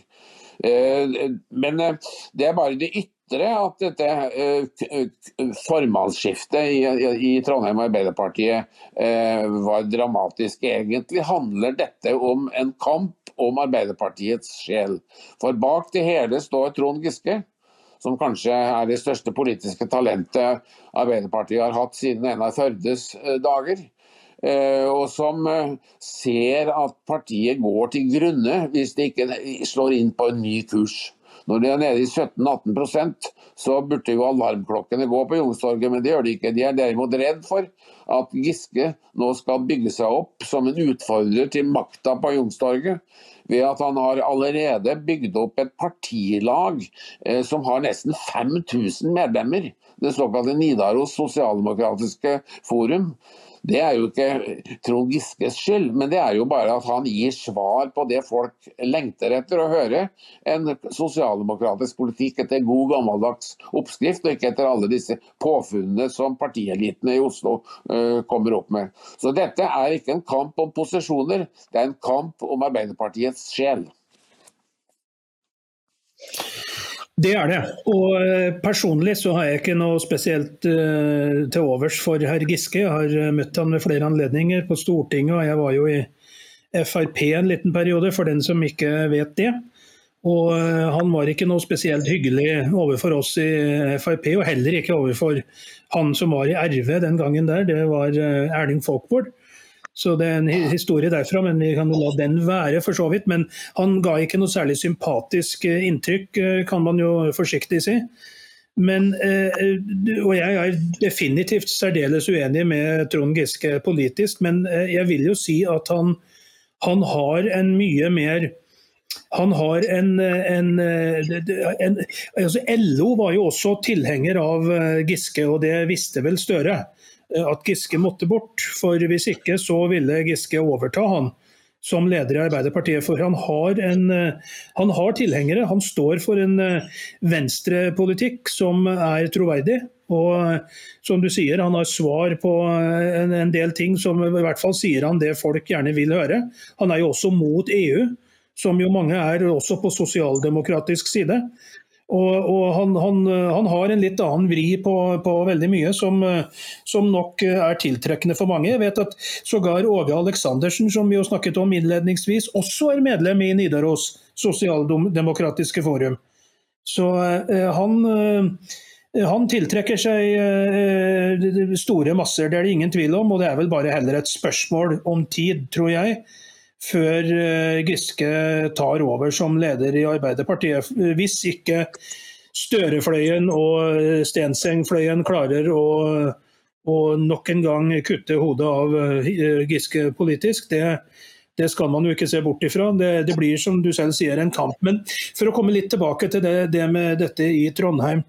Eh, men eh, det er bare det ytre at dette eh, formannsskiftet i, Trondheim Arbeiderpartiet eh, var dramatisk. Egentlig handler dette om en kamp om Arbeiderpartiets sjel. For bak det hele står Trond Giske, som kanskje er det største politiske talentet Arbeiderpartiet har hatt siden en av Førdes eh, dager. Eh, og som eh, ser at partiet går til grunne hvis det ikke slår inn på en ny kurs. Når de er nede i 17-18% så burde jo alarmklokkene gå på Youngstorget, men det gjør de ikke. De er derimot redd for at Giske nå skal bygge seg opp som en utfordrer til makta på Youngstorget. Ved at han har allerede bygd opp et partilag eh, som har nesten 5000 medlemmer. Det såkalte Nidaros sosialdemokratiske forum. Det er jo ikke Trond Giskes skyld, men det er jo bare at han gir svar på det folk lengter etter å høre. En sosialdemokratisk politikk etter god gammeldags oppskrift, og ikke etter alle disse påfunnene som partielitene i Oslo uh, kommer opp med. Så dette er ikke en kamp om posisjoner, det er en kamp om Arbeiderpartiets sjel. Det er det. Og eh, personlig så har jeg ikke noe spesielt uh, til overs for herr Giske. Jeg har eh, møtt han ved flere anledninger på Stortinget, og jeg var jo i Frp en liten periode, for den som ikke vet det. Og uh, han var ikke noe spesielt hyggelig overfor oss i Frp, og heller ikke overfor han som var i RV den gangen der, det var uh, Erling Folkvord. Så det er en historie derfra, men vi kan la den være for så vidt. Men han ga ikke noe særlig sympatisk eh, inntrykk, eh, kan man jo forsiktig si. Men, eh, og jeg er definitivt særdeles uenig med Trond Giske politisk, men jeg vil jo si at han, han har en mye mer han har en, en, en altså LO var jo også tilhenger av Giske, og det visste vel Støre. Eh, at Giske måtte bort. For hvis ikke så ville Giske overta han som leder i Arbeiderpartiet. For han har, en, eh, han har tilhengere. Han står for en eh, venstrepolitikk som er troverdig. Og som du sier, han har svar på en, en, del ting som i hvert fall sier han det folk gjerne vil høre. Han er jo også mot EU, som jo mange er også på sosialdemokratisk side. Og, og han, han, han, har en litt annen vri på, på veldig mye som, som, nok er tiltrekkende for mange. Jeg vet at sågar Åge Aleksandersen, som vi jo snakket om innledningsvis, også er medlem i Nidaros sosialdemokratiske forum. Så eh, han, eh, han tiltrekker seg eh, store masser, det er det ingen tvil om. Og det er vel bare heller et spørsmål om tid, tror jeg før eh, Giske tar over som leder i Arbeiderpartiet. Hvis ikke Størefløyen og Stenseng-fløyen klarer å å nok en gang kutte hodet av eh, Giske politisk, det, det skal man jo ikke se bort ifra. Det, det, blir som du selv sier en kamp. Men for å komme litt tilbake til det, det med dette i Trondheim.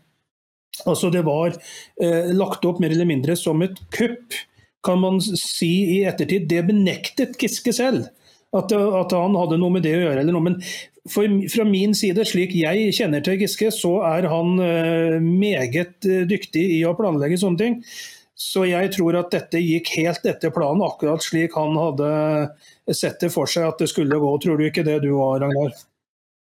Altså Det var eh, lagt opp mer eller mindre som et kupp, kan man si i ettertid. Det benektet Giske selv. At, at, han hadde noe med det å gjøre. eller noe, Men for, fra min side, slik jeg kjenner til Giske, så er han uh, meget uh, dyktig i å planlegge sånne ting. Så jeg tror at dette gikk helt etter planen, akkurat slik han hadde sett det for seg at det skulle gå. Tror du ikke det du òg, Ragnar?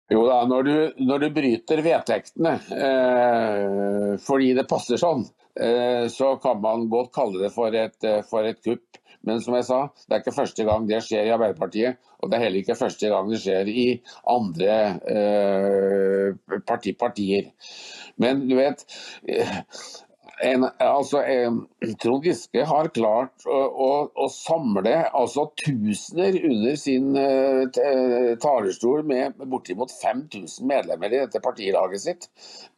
Jo da, når du, når du bryter vedtektene eh, fordi det passer sånn, eh, så kan man godt kalle det for et, eh, for et, kupp. Men som jeg sa, det er ikke første gang det skjer i Arbeiderpartiet. Og det er heller ikke første gang det skjer i andre eh, parti, partier. Men du vet eh, en, altså, Trond Giske har klart å, å, å samle altså, tusener under sin uh, talerstol med bortimot 5000 medlemmer i dette partilaget sitt.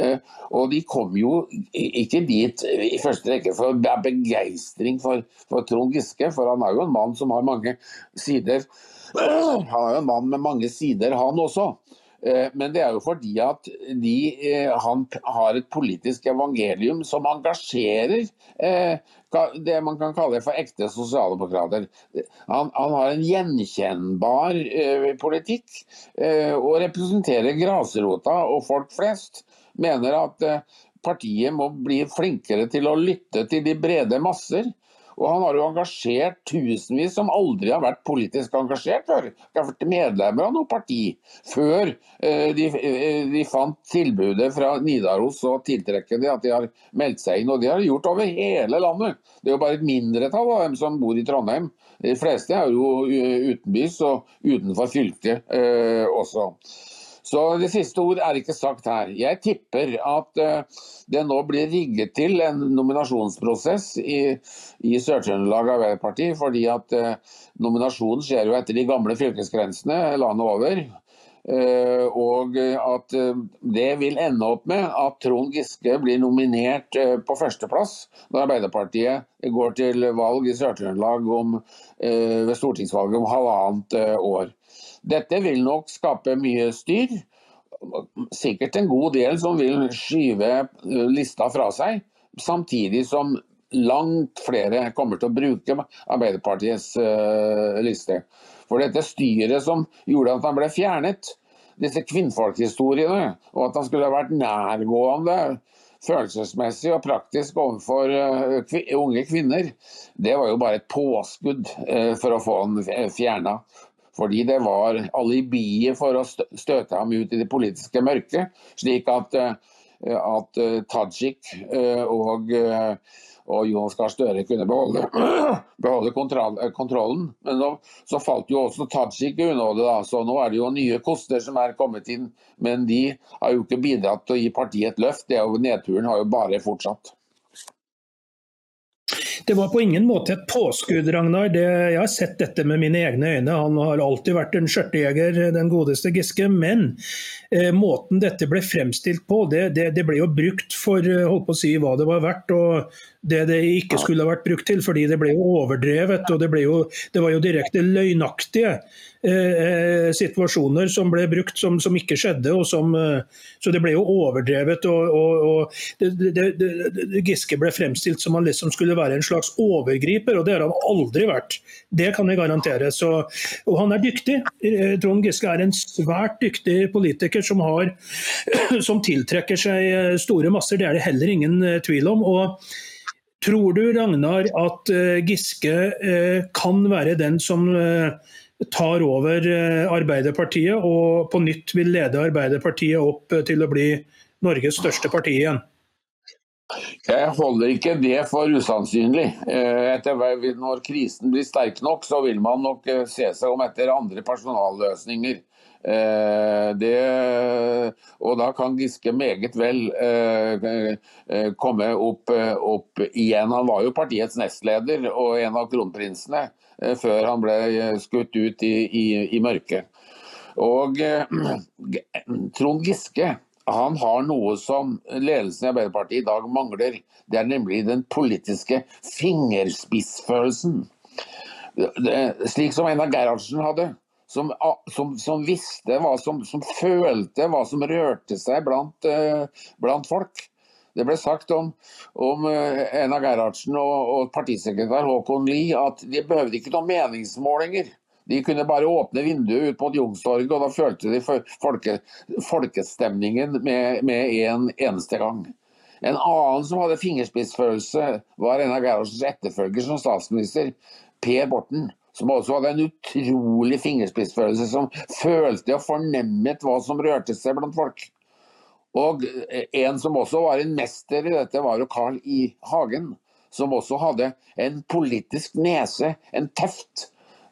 Uh, og de kom jo ikke dit i første rekke for begeistring for, for Trond Giske, for han er jo en mann som har mange sider. Han er jo en mann med mange sider, han også. Eh, men det er jo fordi at de, eh, han har et politisk evangelium som engasjerer eh, det man kan kalle for ekte sosialdemokrater. Han, han har en gjenkjennbar politikk og representerer grasrota og folk flest. Mener at partiet må bli flinkere til å lytte til de brede masser. Og han har jo engasjert tusenvis som aldri har vært politisk engasjert før. Ikke har vært medlemmer av noe parti før eh, de, eh, de, fant tilbudet fra Nidaros så tiltrekkende at de har meldt seg inn. Og det har de gjort over hele landet. Det er jo bare et mindretall av dem som bor i Trondheim. De fleste er jo eh, utenbys og utenfor fylket også. Så det siste ord er ikke sagt her. Jeg tipper at uh, det nå blir rigget til en nominasjonsprosess i, i Sør-Trøndelag Arbeiderparti, fordi at uh, nominasjonen skjer jo etter de gamle fylkesgrensene landet over. Uh, og at det vil ende opp med at Trond Giske blir nominert på førsteplass når Arbeiderpartiet går til valg i Sør-Trøndelag ved stortingsvalget om halvannet år. Dette vil nok skape mye styr. Sikkert en god del som vil skyve eh, lista fra seg, samtidig som langt flere kommer til å bruke Arbeiderpartiets uh, liste. For dette styret som gjorde at han ble fjernet, disse kvinnfolkhistoriene, og at han skulle ha vært nærgående følelsesmessig og praktisk overfor uh, unge kvinner, det var jo bare et påskudd for å få han fjerna. Fordi det var alibiet for å støte ham ut i det politiske mørket. Slik at, eh, at eh, Tajik eh, og, og Jonas Gahr Støre kunne beholde, beholde kontroll, kontrollen. Men nå, så falt jo også Tajik i unåde, da. så nå er det jo nye koster som er kommet inn. Men de har jo ikke bidratt til å gi partiet et løft. Det er nedturen har jo bare fortsatt. Det var på ingen måte et påskudd, Ragnar. Det, jeg har sett dette med mine egne øyne. Han har alltid vært en skjørtejeger, den godeste Giske. Men eh, måten dette ble fremstilt på, det, det, det, ble jo brukt for eh, holdt på å si hva det var verdt. og det det ikke skulle ha vært brukt til, fordi det ble jo overdrevet. og Det, jo, det var jo direkte løgnaktige eh, eh, situasjoner som ble brukt som, som ikke skjedde. og som, eh, Så det ble jo overdrevet. og, og, og det, Giske ble fremstilt som han liksom skulle være en slags overgriper, og det har han aldri vært. Det kan jeg garantere. Så, og han er dyktig. Eh, Trond Giske er en svært dyktig politiker som, har, som tiltrekker seg store masser. Det er det heller ingen tvil om. og Tror du, Ragnar, at uh, Giske uh, kan være den som uh, tar over Arbeiderpartiet og på nytt vil lede Arbeiderpartiet opp til å bli Norges største parti igjen? Jeg holder ikke det for usannsynlig. Etter, når krisen blir sterk nok, så vil man nok se seg om etter andre personalløsninger. Eh, det, og da kan Giske meget vel eh, eh, komme opp, opp, igjen. Han var jo partiets nestleder og en av kronprinsene før han ble skutt ut i, i, i mørket. Og Trond Giske han har noe som ledelsen i Arbeiderpartiet i dag mangler. Det er nemlig den politiske fingerspissfølelsen. Slik som Einar Gerhardsen hadde. Som, som, som visste, hva som, som, følte, hva som rørte seg blant, uh, blant folk. Det ble sagt om, om Ena Gerhardsen og, og partisekretær Håkon Lie at de behøvde ikke noen meningsmålinger. De kunne bare åpne vinduet ut mot Youngstorget, og da følte de folke, folkestemningen med, med en eneste gang. En annen som hadde fingerspissfølelse, var en Gerhardsens etterfølger som statsminister, Per Borten. Som også hadde en utrolig fingerspissfølelse, som følte og fornemmet hva som rørte seg blant folk. Og en som også var en mester i dette, var jo Carl I. Hagen. Som også hadde en politisk nese, en teft,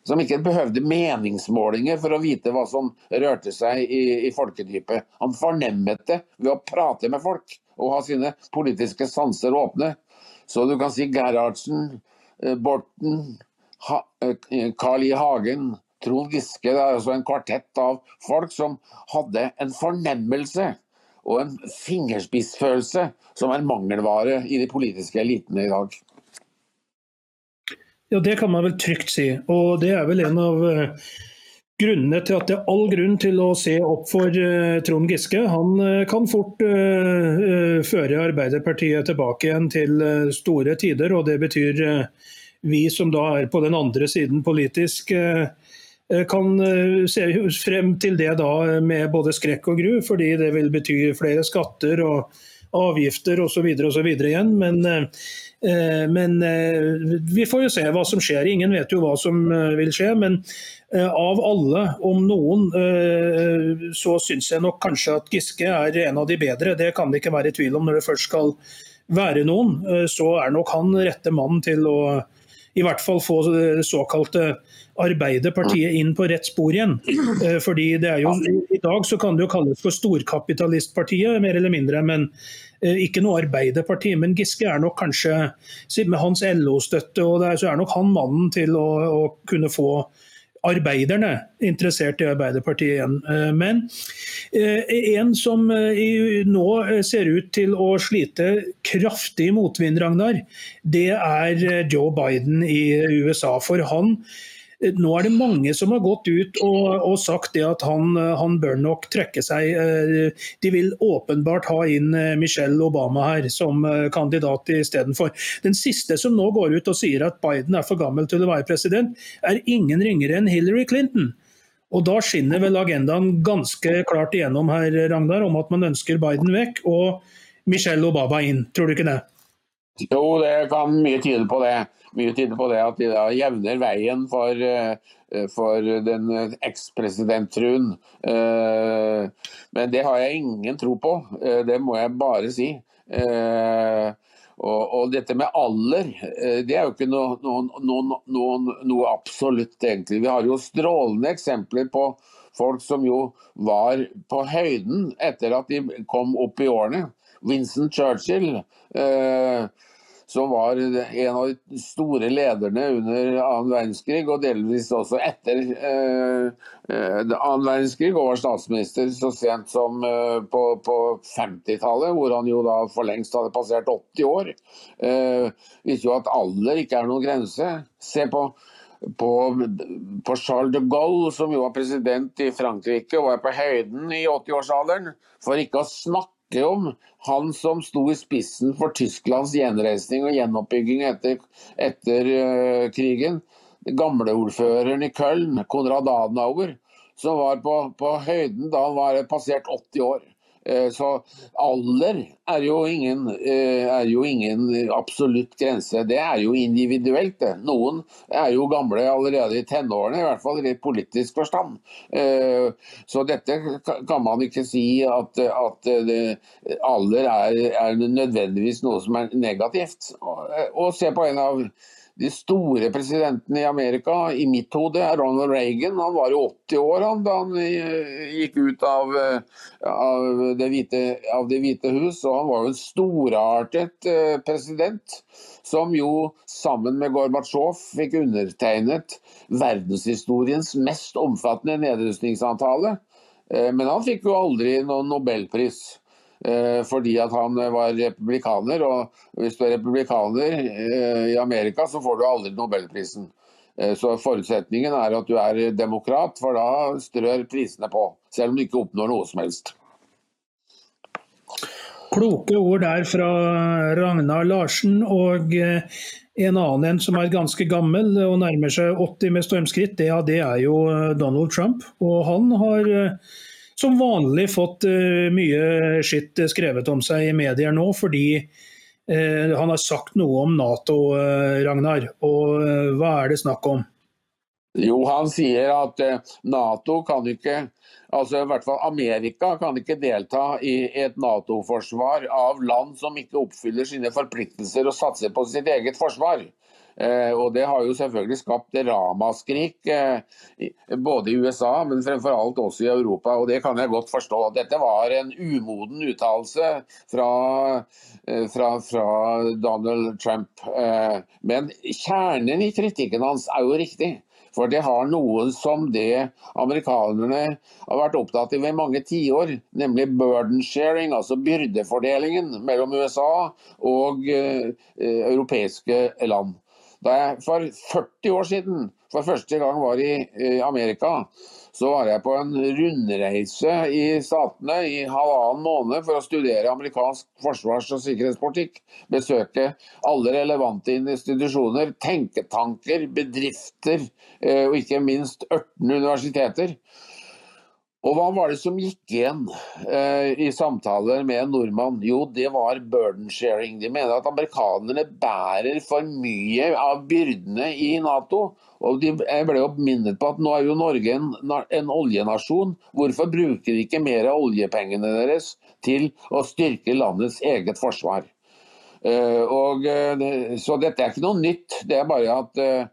som ikke behøvde meningsmålinger for å vite hva som rørte seg i, i folkedypet. Han fornemmet det ved å prate med folk og ha sine politiske sanser åpne. Så du kan si Gerhardsen, eh, Borten, eh, Carl I. Hagen, Trond Giske. Det er altså en kvartett av folk som hadde en fornemmelse og en fingerspissfølelse som er mangelvare i de politiske elitene i dag. Ja, det kan man vel trygt si. Og det er vel en av uh, grunnene til at det er all grunn til å se opp for Trond Giske. Han kan fort føre Arbeiderpartiet tilbake igjen til store tider, og det betyr vi som da er på den andre siden politisk, kan se frem til det da med både skrekk og gru, fordi det vil bety flere skatter og avgifter osv. igjen. Men, eh, men eh, vi får jo se hva som skjer. Ingen vet jo hva som eh, vil skje. Men av alle, om noen, så syns jeg nok kanskje at Giske er en av de bedre. Det kan det ikke være i tvil om når det først skal være noen. Så er nok han rette mann til å i hvert fall få det såkalte Arbeiderpartiet inn på rett spor igjen. Fordi det er jo, I dag så kan det jo kalles for storkapitalistpartiet, mer eller mindre. men ikke noe Arbeiderparti, men Giske er nok kanskje, med hans LO-støtte, og der, så er nok han mannen til å, å kunne få arbeiderne interessert i Arbeiderpartiet igjen. Men en som nå ser ut til å slite kraftig motvind, Ragnar, det er Joe Biden i USA. For han nå er det mange som har gått ut og, og sagt det at han, han, bør nok trekke seg. Eh, de vil åpenbart ha inn eh, Michelle Obama her som eh, kandidat istedenfor. Den siste som nå går ut og sier at Biden er for gammel til å være president, er ingen ringere enn Hillary Clinton. Og Da skinner vel agendaen ganske klart igjennom her, Ragnar, om at man ønsker Biden vekk og Michelle Obama inn. Tror du ikke det? Jo, det kan mye tyde på det mye tyder på det at de da jevner veien for, eh, for den ekspresidentfruen. Trun. men det har jeg ingen tro på, eh, det må jeg bare si. Og, og, dette med alder, det er jo ikke noe, noe, noe, noe, absolutt, egentlig. Vi har jo strålende eksempler på folk som jo var på høyden etter at de kom opp i årene. Vincent Churchill. Eh, som var en av de store lederne under annen verdenskrig, og delvis også etter eh, eh annen verdenskrig, og var statsminister så sent som eh, på, på 50-tallet, hvor han jo da for lengst hadde passert 80 år. Viser jo at alder ikke er noen grense. Se på på, på, Charles de Gaulle, som jo var president i Frankrike og var på høyden i 80-årsalderen. For ikke å snakke snakke om han som sto i spissen for Tysklands gjenreisning og gjenoppbygging etter, etter uh, krigen. Gamleordføreren i Köln, Konrad Adenauer, som var på, på høyden da han var passert 80 år. Eh, så alder er jo, ingen, eh, er jo ingen absolutt grense. Det er jo individuelt. det. Noen er jo gamle allerede i tenårene, i hvert fall i politisk forstand. Eh, så dette kan man ikke si at, at alder er, er nødvendigvis noe som er negativt. Og se på en av de store presidentene i Amerika, i mitt hode, er Ronald Reagan. Han var jo 80 år han, da han eh, gikk ut av, eh, av, det hvite, av, det hvite, hus. Og han var jo en storartet eh, president, som jo sammen med Gorbatsjov fikk undertegnet verdenshistoriens mest omfattende nedrustningsavtale. Men han fikk jo aldri noen nobelpris. Fordi at han var republikaner, og hvis du er republikaner i Amerika, så får du aldri nobelprisen. Så forutsetningen er at du er demokrat, for da strør prisene på. Selv om du ikke oppnår noe som helst. Kloke ord der fra Ragnar Larsen. Og eh, en annen en som er ganske gammel og nærmer seg 80 med stormskritt, det, ja, det er jo eh, Donald Trump. Og han har eh, som vanlig fått mye skitt skrevet om seg i medier nå, fordi han har sagt noe om Nato, Ragnar. Og hva er det snakk om? Jo, han sier at Nato kan ikke altså i hvert fall Amerika kan ikke delta i et Nato-forsvar av land som ikke oppfyller sine forpliktelser og satser på sitt eget forsvar. Eh, og Det har jo selvfølgelig skapt ramaskrik, eh, både i USA, men fremfor alt også i Europa. og Det kan jeg godt forstå. Dette var en umoden uttalelse fra, eh, fra, fra, Donald Trump. Men kjernen i kritikken hans er jo riktig. For det har noe som det amerikanerne har vært opptatt av i mange tiår, nemlig burden sharing, altså byrdefordelingen mellom USA og europeiske land. Da jeg for 40 år siden for første gang var i Amerika, så var jeg på en rundreise i statene i halvannen måned for å studere amerikansk forsvars- og sikkerhetspolitikk. Besøke alle relevante institusjoner, tenketanker, bedrifter eh, og ikke minst 18 universiteter. Og hva var det som gikk igjen eh, i samtaler med en nordmann? Jo, det var burden sharing. De mener at amerikanerne bærer for mye av byrdene i Nato. Og de, ble jo minnet på at nå er jo Norge en, en oljenasjon. Hvorfor bruker de ikke mer av oljepengene deres til å styrke landets eget forsvar? Eh, og, eh, så dette er ikke noe nytt. Det er bare at Eh,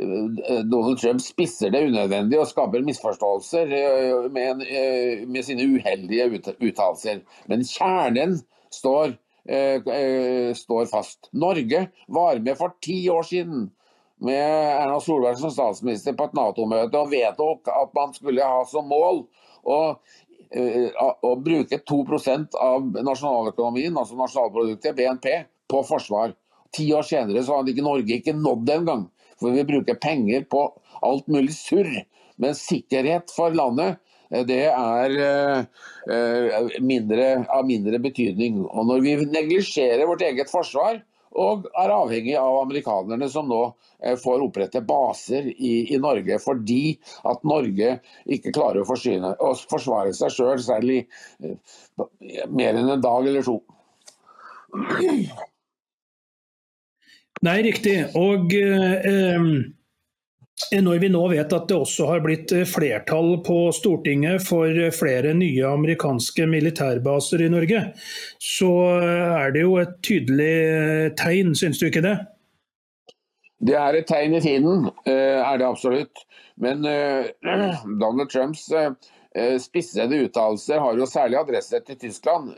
Donald Trump spisser det unødvendig og skaper misforståelser eh, med, en, med sine uheldige uttalelser. Men kjernen står, står, fast. Norge var med for ti år siden med Erna Solberg som statsminister på et Nato-møte og vedtok at man skulle ha som mål å, å bruke 2 av nasjonaløkonomien, altså nasjonalproduktet, BNP, på forsvar. Ti år senere så hadde ikke Norge ikke nådd det engang. For vi bruker penger på alt mulig surr. Men sikkerhet for landet eh, det er uh, mindre, av mindre betydning. Og når vi neglisjerer vårt eget forsvar og er avhengig av amerikanerne som nå får opprette baser i, i, Norge fordi at Norge ikke klarer å, forsyne, å forsvare seg sjøl, særlig mer enn en dag eller to. Nei, riktig. Og eh, når vi nå vet at det også har blitt eh, flertall på Stortinget for flere nye amerikanske militærbaser i Norge, så er det jo et tydelig eh, tegn, syns du ikke det? Det er et tegn i tiden, eh, er det absolutt. Men Donald Trumps spissede uttalelser har jo særlig adresse til Tyskland,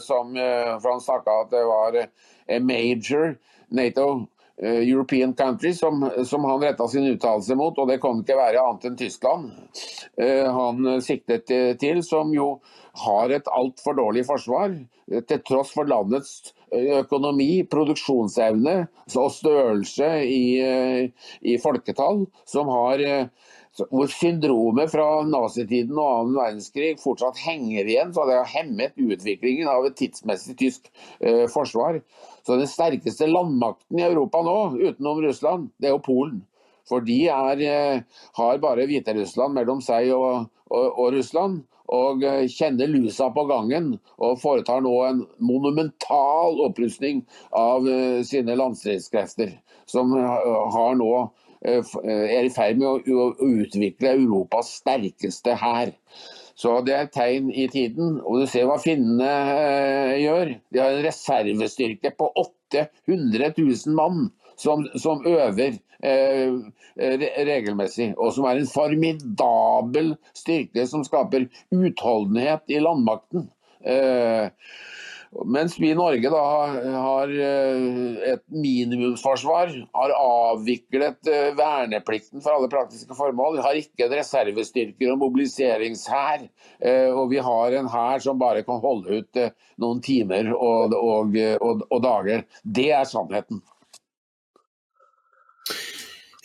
som, for han snakka at det var a major Nato uh, European countries som, som han retta sin uttalelse mot, og det kan ikke være annet enn Tyskland. Uh, han siktet til, som jo har et altfor dårlig forsvar, til tross for landets økonomi, produksjonsevne og størrelse i, i folketall, som har hvor syndromet fra nazitiden og annen verdenskrig fortsatt henger igjen. Så det har hemmet utviklingen av et tidsmessig tysk eh, forsvar. Så den sterkeste landmakten i Europa nå, utenom Russland, det er jo Polen. For de er, eh, har bare Hviterussland mellom seg og, og, og Russland. Og eh, kjenner lusa på gangen og foretar nå en monumental opprustning av uh, sine landstridskrefter. Som har nå er i ferd med å, utvikle Europas sterkeste hær. Så det er et tegn i tiden. Og du ser hva finnene eh, gjør. De har en reservestyrke på 800 000 mann som, som øver eh, regelmessig. Og som er en formidabel styrke som skaper utholdenhet i landmakten. Eh, Mens vi i Norge da har et minimumsforsvar, har avviklet verneplikten for alle praktiske formål. Vi har ikke en reservestyrker og mobiliseringshær. Og vi har en hær som bare kan holde ut noen timer og, og, og, og dager. Det er sannheten.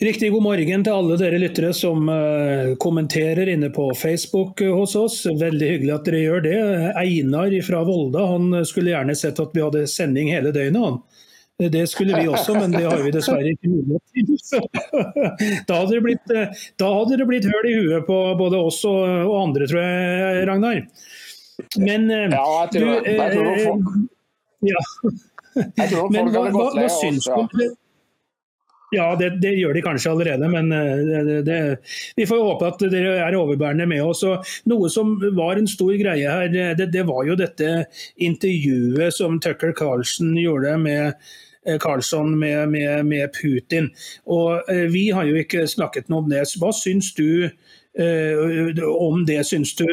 Riktig god morgen til alle dere lyttere som uh, kommenterer inne på Facebook uh, hos oss. Veldig hyggelig at dere gjør det. Einar fra Volda han skulle gjerne sett at vi hadde sending hele døgnet. han. Det skulle vi også, men det har vi dessverre ikke mulighet til. Da hadde det blitt, da hadde det blitt høl i huet på både oss og, og andre, tror jeg, Ragnar. Men Ja, jeg tror, du, jeg tror folk, ja. jeg tror folk Men hva, hva, hva syns du om? Ja, det, det gjør de kanskje allerede, men eh, det, det, vi får håpe at dere er overbærende med oss. Og noe som var en stor greie her, det, var jo dette intervjuet som Tucker Carlson gjorde med eh, Carlson med, med, med Putin. Og eh, Vi har jo ikke snakket noe om det. Hva syns du om det? Syns du,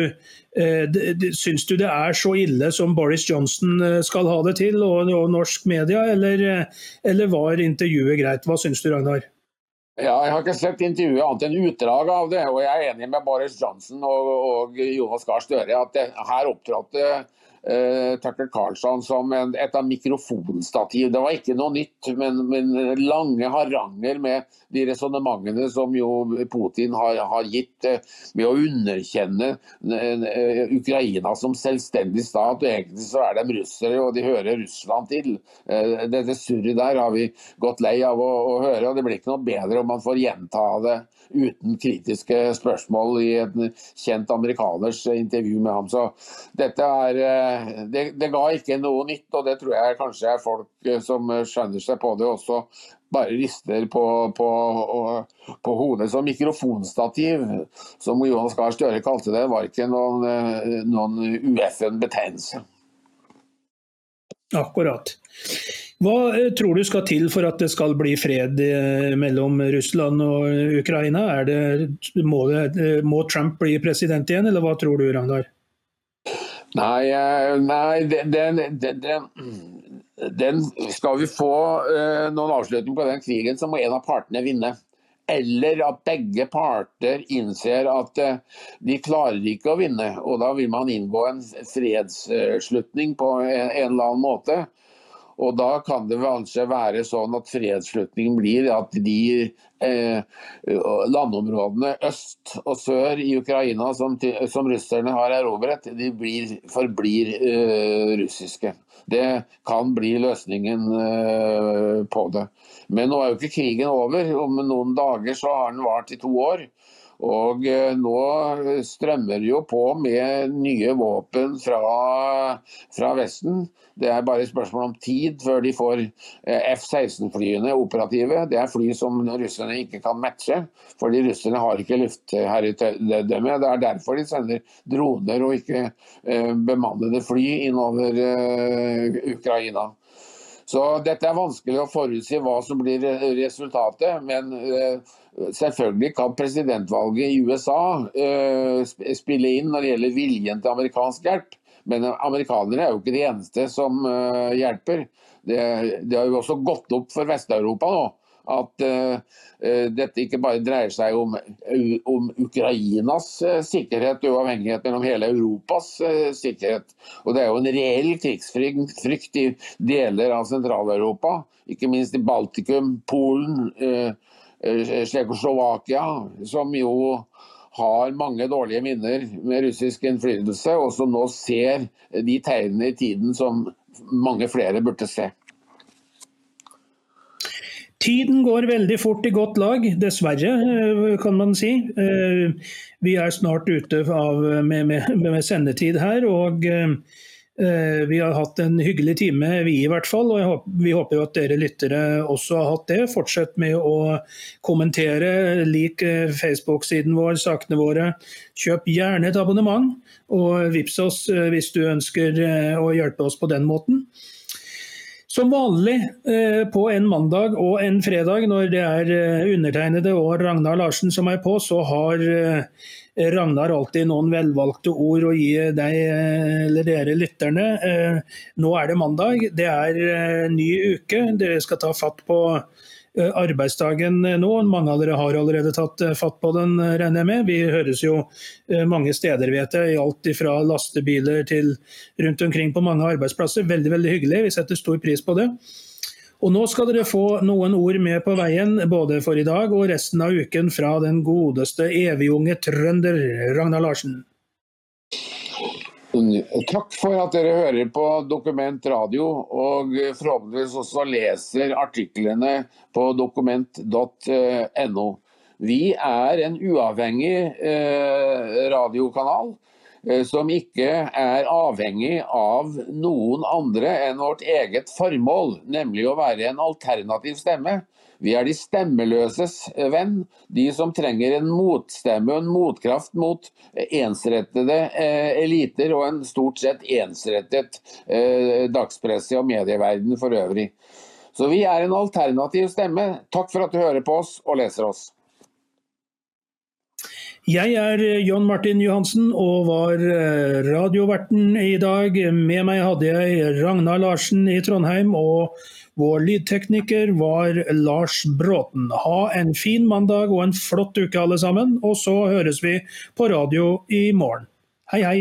eh, syns du det er så ille som Boris Johnson eh, skal ha det til, og, og norsk media, eller, eh, eller var intervjuet greit? Hva syns du, Ragnar? Ja, jeg har ikke sett intervjuet annet enn utdrag av det, og jeg er enig med Boris Johnson og, og Jonas Gahr Støre at det, her opptrådte eh, Tucker Carlson som en, et av mikrofonstativ. Det var ikke noe nytt, men, men lange haranger med de resonnementene som jo Putin har, har gitt eh, med å underkjenne eh, Ukraina som selvstendig stat. og Egentlig så er de russere, og de hører Russland til. Eh, Dette surret der har vi gått lei av å, å høre, og det blir ikke noe bedre om man får gjenta det uten kritiske spørsmål i en kjent amerikaners intervju med ham. Så dette er, eh, det, det ga ikke noe nytt, og det tror jeg kanskje er folk eh, som skjønner seg på det også bare rister på, på, på hodet. Så mikrofonstativ, som Jonas Gahr Støre kalte det, var ikke noen, eh, noen ueffen betegnelse. Akkurat. Hva eh, tror du skal til for at det skal bli fred eh, mellom Russland og Ukraina? Det, må, det, eh, må Trump bli president igjen, eller hva tror du, Ragnar? Nei, nei den, den, den, Skal vi få noen avslutning på den krigen, så må en av partene vinne. Eller at begge parter innser at de klarer ikke å vinne. Og da vil man inngå en fredsslutning på en eller annen måte. Og da kan det kanskje være sånn at fredsslutningen blir at de eh, landområdene øst og sør i Ukraina som, som russerne har erobret, de blir, forblir eh, russiske. Det kan bli løsningen eh, på det. Men nå er jo ikke krigen over. Om noen dager så har den vart i to år. Og eh, nå strømmer det jo på med nye våpen fra, fra Vesten. Det er bare et spørsmål om tid før de får eh, F-16-flyene operative. Det er fly som russerne ikke kan matche, fordi russerne har ikke luftherredømme. Det er derfor de sender droner og ikke eh, bemannede fly innover Ukraina. Så dette er vanskelig å forutsi hva som blir resultatet, men eh, selvfølgelig kan presidentvalget i USA eh, spille inn når det gjelder viljen til amerikansk hjelp. Men amerikanere er jo ikke de eneste som eh, hjelper. Det, det har jo også gått opp for Vest-Europa nå at eh, eh, dette ikke bare dreier seg om, om Ukrainas eh, sikkerhet og uavhengighet, men om hele Europas eh, sikkerhet. Og Det er jo en reell krigsfrykt i deler av Sentral-Europa, ikke minst i Baltikum, Polen, eh, eh, Tsjekkoslovakia, som jo har mange dårlige minner med russisk innflytelse, og som nå ser de tegnene i tiden som mange flere burde se. Tiden går veldig fort i godt lag, dessverre, eh, kan man si. Eh, Vi er snart ute med, med, med sendetid her, og eh, vi har hatt en hyggelig time, vi i hvert fall. og Vi håper jo at dere lyttere også har hatt det. Fortsett med å kommentere, lik Facebook-siden vår, sakene våre. Kjøp gjerne et abonnement, og vips oss hvis du ønsker å hjelpe oss på den måten. Som vanlig eh, på en mandag og en fredag, når det er eh, undertegnede og Ragnar Larsen som er på, så har eh, Ragnar alltid noen velvalgte ord å gi deg eller dere lytterne. Nå er det mandag, det er ny uke. Dere skal ta fatt på arbeidsdagen nå. Mange av dere har allerede tatt fatt på den, regner jeg med. Vi høres jo mange steder, vet jeg, i alt fra lastebiler til rundt omkring på mange arbeidsplasser. Veldig, veldig hyggelig. Vi setter stor pris på det. Og nå skal dere få noen ord med på veien, både for i dag og resten av uken, fra den godeste evigunge trønder Ragnar Larsen. Takk for at dere hører på Dokument radio, og forhåpentligvis også leser artiklene på dokument.no. Vi er en uavhengig eh, radiokanal eh, som ikke er avhengig av noen andre enn vårt eget formål, nemlig å være en alternativ stemme. Vi er de stemmeløses venn, de som trenger en motstemme og en motkraft mot ensrettede eh, eliter og en stort sett ensrettet eh, dagspresse og medieverden for øvrig. Så vi er en alternativ stemme. Takk for at du hører på oss og leser oss. Jeg er John Martin Johansen og var radioverten i dag. Med meg hadde jeg Ragnar Larsen i Trondheim, og vår lydtekniker var Lars Bråten. Ha en fin mandag og en flott uke alle sammen, og så høres vi på radio i morgen. Hei, hei.